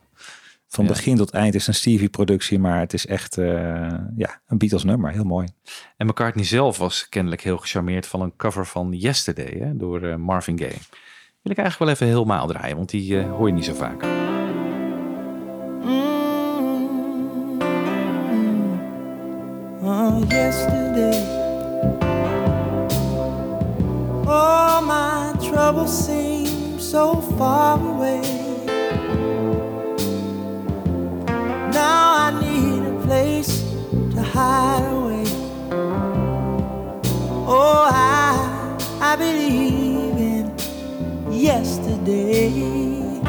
Van Ja. begin tot eind is een Stevie-productie, maar het is echt eh, ja, een Beatles nummer. Heel mooi. En McCartney zelf was kennelijk heel gecharmeerd van een cover van Yesterday hè, door eh, Marvin Gaye. Wil ik eigenlijk wel even helemaal draaien, want die eh, hoor je niet zo vaak. Oh, yesterday. Oh, my troubles seem so far away. Yesterday.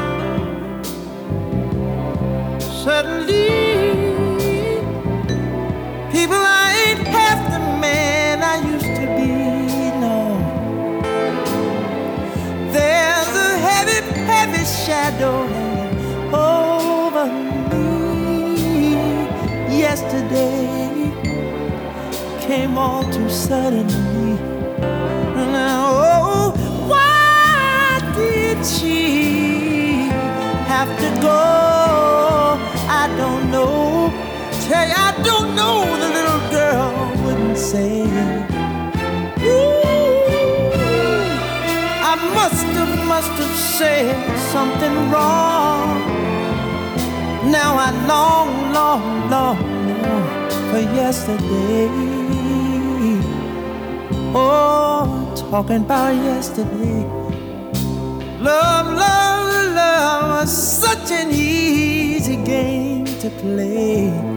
Suddenly, People, I ain't half the man I used to be, no. There's a heavy, heavy shadow hanging over me. Yesterday came all too suddenly. She have to go? I don't know. Tell you, I don't know. The little girl wouldn't say. Ooh, I must have, must have said something wrong. Now I long, long, long, long for yesterday. Oh, talking about yesterday. Love, love, love such an easy game to play.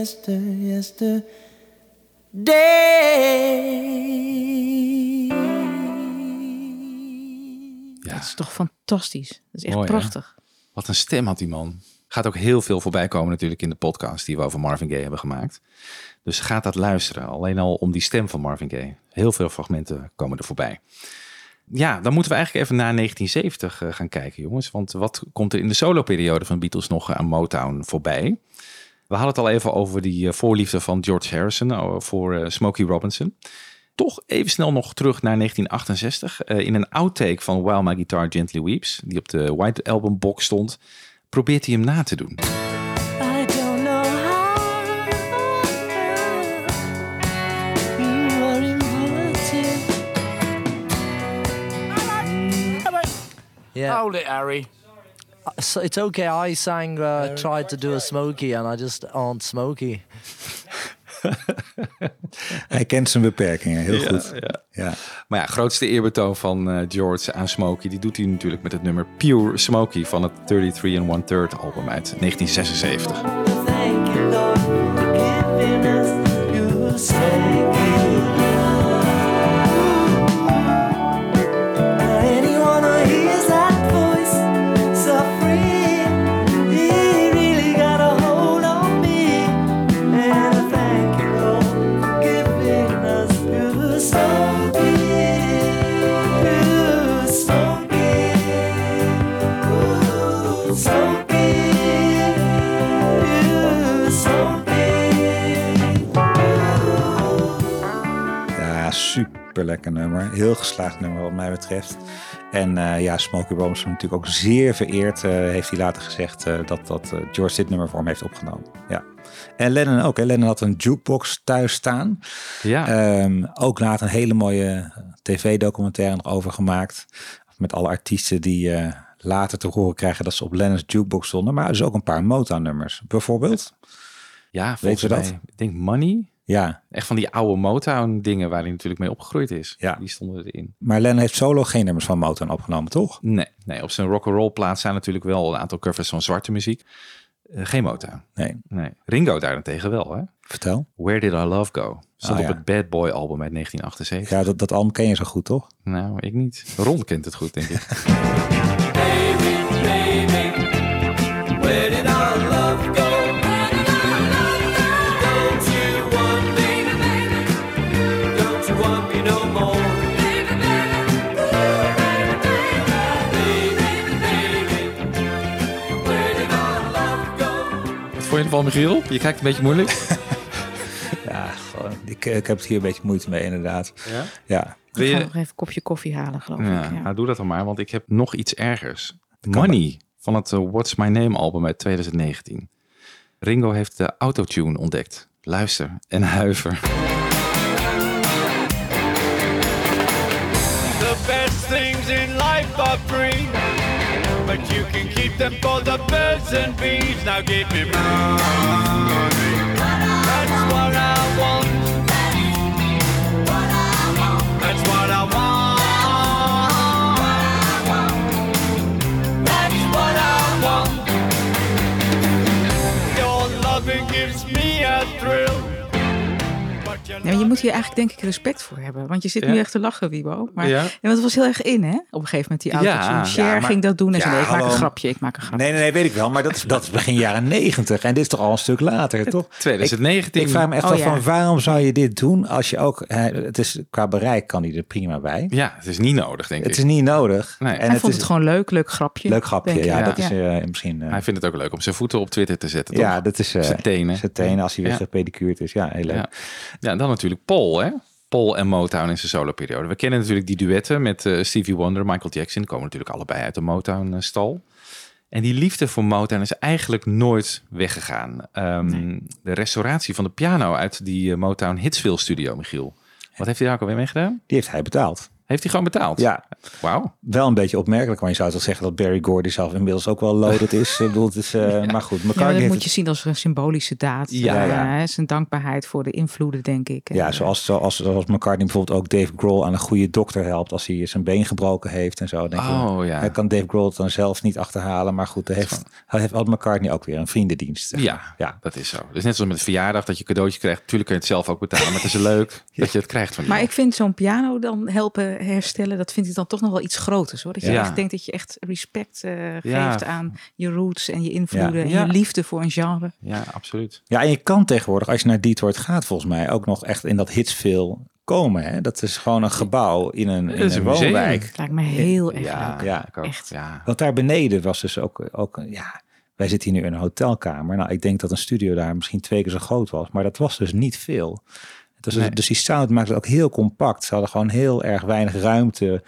Yester, day. Dat is toch fantastisch. Dat is echt Mooi, hè? prachtig. Wat een stem had die man. Gaat ook heel veel voorbij komen natuurlijk in de podcast die we over Marvin Gaye hebben gemaakt. Dus gaat dat luisteren. Alleen al om die stem van Marvin Gaye. Heel veel fragmenten komen er voorbij. Ja, dan moeten we eigenlijk even naar 1970 eh, gaan kijken, jongens. Want wat komt er in de soloperiode van Beatles nog aan Motown voorbij? We hadden het al even over die eh, voorliefde van George Harrison eh, voor eh, Smokey Robinson. Toch even snel nog terug naar 1968. Eh, in een outtake van While My Guitar Gently Weeps, die op de White Album box stond, probeert hij hem na te doen. I don't know how you are invited. Yeah. Hold it, Harry. So it's okay. I sang, uh, tried to do a Smokey, and I just aren't Smokey. Hij kent zijn beperkingen heel Ja, goed. ja. Ja. Maar ja, grootste eerbetoon van eh, George aan Smokey, die doet hij natuurlijk met het nummer Pure Smokey van het 33 and One Third album uit 1976. Betreft. En eh, ja, Smokey Robinson natuurlijk ook zeer vereerd. eh, heeft hij later gezegd eh, dat, dat George dit nummer voor hem heeft opgenomen. Ja. En Lennon ook. Hè. Lennon had een jukebox thuis staan. Ja. Ehm, ook later een hele mooie tv-documentaire nog over gemaakt. Met alle artiesten die later te horen krijgen dat ze op Lennon's jukebox stonden. Maar dus ook een paar Motown-nummers. Bijvoorbeeld. Ja, Weet volgens je dat? mij, ik denk Money. Ja. Echt van die oude Motown dingen waar hij natuurlijk mee opgegroeid is. Ja. Die stonden erin. Maar Lennon heeft solo geen nummers van Motown opgenomen, toch? Nee, nee op zijn rock'n'roll plaats zijn natuurlijk wel een aantal covers van zwarte muziek. Eh, geen Motown. Nee. nee. Ringo daarentegen wel, hè? Vertel. Where Did Our Love Go? Stond Ah, op ja. het Bad Boy album uit 1978. Ja, dat, dat album ken je zo goed, toch? Nou, ik niet. Ron kent het goed, denk ik. Je ervan, Michiel? Je kijkt een beetje moeilijk. Ja, gewoon. Ik, ik heb het hier een beetje moeite mee, inderdaad. Ja? Ja. Wil Ik ga je... nog even een kopje koffie halen, geloof Ja, ik. Ja. nou doe dat dan maar, want ik heb nog iets ergers. Money van het eh, What's My Name album uit 2019. Ringo heeft de autotune ontdekt. Luister en huiver. The best things in life are free, but you can keep them for the birds and bees. Now give me money. Nee, maar je moet hier eigenlijk denk ik respect voor hebben. Want je zit Ja. nu echt te lachen, Wibo. Maar Ja. ja. want het was heel erg in, hè? Op een gegeven moment die autotune. Ja, Cher ja, maar- ging dat doen en Ja, zei, nee, ik maak een grapje, ik maak een grapje. Nee, nee, nee, weet ik wel. Maar dat is, dat is begin jaren negentig. En dit is toch al een stuk later, toch? 2019. Ik, ik vraag me echt Oh, af ja. van waarom zou je dit doen als je ook... hè, Het is, qua bereik kan hij er prima bij. Ja, het is niet nodig, denk Het ik. is niet nodig. Nee. En Hij vond is het gewoon leuk, leuk grapje. Leuk grapje, ja. Dat is eh, misschien... eh, Hij vindt het ook leuk om zijn voeten op Twitter te zetten, toch? ja, dat is eh, zijn tenen. Zijn tenen als hij weer Ja. gepedicuurd is. Ja, heel leuk. Ja. dan natuurlijk Paul, hè? Paul en Motown in zijn soloperiode. We kennen natuurlijk die duetten met eh, Stevie Wonder, Michael Jackson. Die komen natuurlijk allebei uit de Motown-stal. En die liefde voor Motown is eigenlijk nooit weggegaan. Ehm, De restauratie van de piano uit die eh, Motown Hitsville studio, Michiel. Wat heeft hij daar ook alweer mee gedaan? Die heeft hij betaald. Heeft hij gewoon betaald? Ja. Wauw. Wel een beetje opmerkelijk, maar je zou toch zeggen dat Barry Gordy zelf inmiddels ook wel loaded is. Ik bedoel, het is eh, maar goed. Ja, McCartney dat moet het- je zien als een symbolische daad. Ja, Eh, ja. hè, zijn dankbaarheid voor de invloeden, denk ik. En, Ja, zoals, zoals, zoals McCartney bijvoorbeeld ook Dave Grohl aan een goede dokter helpt als hij zijn been gebroken heeft en zo. Dan Denk je, Oh, ja. Hij kan Dave Grohl het dan zelf niet achterhalen, maar goed, hij heeft, hij heeft had McCartney ook weer een vriendendienst. Ja, ja. dat is zo. Dus net zoals met de verjaardag dat je een cadeautje krijgt. Tuurlijk kun je het zelf ook betalen, maar het is leuk dat je het krijgt van Maar iemand. ik vind zo'n piano dan helpen herstellen, dat vind ik dan toch nog wel iets groters hoor. Dat je Ja. echt denkt dat je echt respect eh, geeft Ja. aan je roots en je invloeden Ja. en Ja. je liefde voor een genre. Ja, absoluut. Ja, en je kan tegenwoordig, als je naar Detroit gaat, volgens mij ook nog echt in dat hitsveel komen. Hè? Dat is gewoon een gebouw in een, Dat in een woonwijk. Het lijkt me heel erg Ja, leuk. Ja, ik ook. Echt. Ja. Want daar beneden was dus ook, ook ja, wij zitten hier nu in een hotelkamer. Nou, ik denk dat een studio daar misschien twee keer zo groot was, maar dat was dus niet veel. Het was dus- Nee. Dus die sound maakte het ook heel compact. Ze hadden gewoon heel erg weinig ruimte.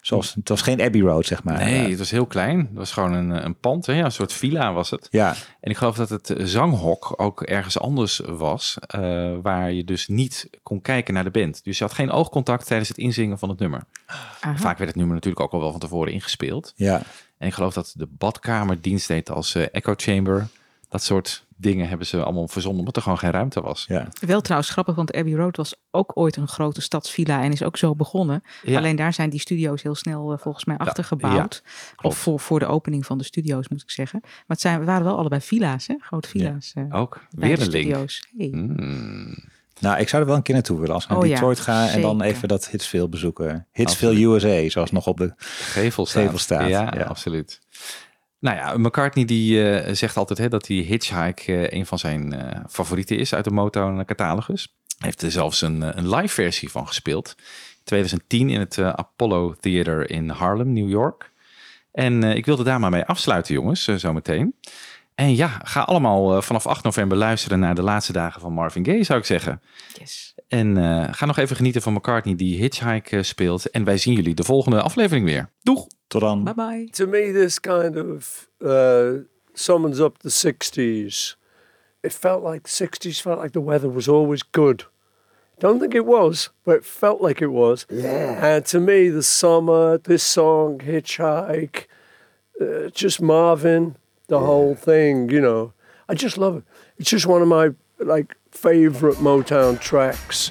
Zoals, het was geen Abbey Road, zeg maar. Nee, het was heel klein. Het was gewoon een, een pand, hè? Ja, een soort villa was het. Ja, En ik geloof dat het zanghok ook ergens anders was, eh, waar je dus niet kon kijken naar de band. Dus je had geen oogcontact tijdens het inzingen van het nummer. Aha. Vaak werd het nummer natuurlijk ook al wel van tevoren ingespeeld. ja. En ik geloof dat de badkamer dienst deed als eh, echo chamber. Dat soort dingen hebben ze allemaal verzonnen, omdat er gewoon geen ruimte was. ja. Wel trouwens grappig, want Abbey Road was ook ooit een grote stadsvilla en is ook zo begonnen. Ja. Alleen daar zijn die studio's heel snel eh, volgens mij achtergebouwd. of voor, voor de opening van de studio's moet ik zeggen. Maar het zijn, we waren wel allebei villa's, hè? grote villa's. eh, Ook weer de een link. Hey. Mm. Nou, ik zou er wel een keer naartoe willen als ik naar Oh ja, Detroit ga en dan even dat Hitsville bezoeken. Hitsville USA, zoals nog op de Gevel staat. gevel staat. Ja, Ja. absoluut. Nou ja, McCartney die eh, zegt altijd hè, dat die Hitchhike eh, een van zijn eh, favorieten is uit de Motown catalogus. Hij heeft er zelfs een, een live versie van gespeeld. In 2010 in het Apollo Theater in Harlem, New York. En ik wilde daar maar mee afsluiten, jongens, eh, zometeen. En ja, ga allemaal vanaf 8 november luisteren naar de laatste dagen van Marvin Gaye, zou ik zeggen. Yes. En eh, ga nog even genieten van McCartney die Hitchhike eh, speelt. En wij zien jullie de volgende aflevering weer. Doeg! Tot dan. Bye bye. To me, this kind of uh, summons up the 60s. It felt like the 60s felt like the weather was always good. Don't think it was, but it felt like it was. Yeah. And to me, the summer, this song, Hitchhike, uh, just Marvin, the whole thing, you know. I just love it. It's just one of my like favorite Motown tracks.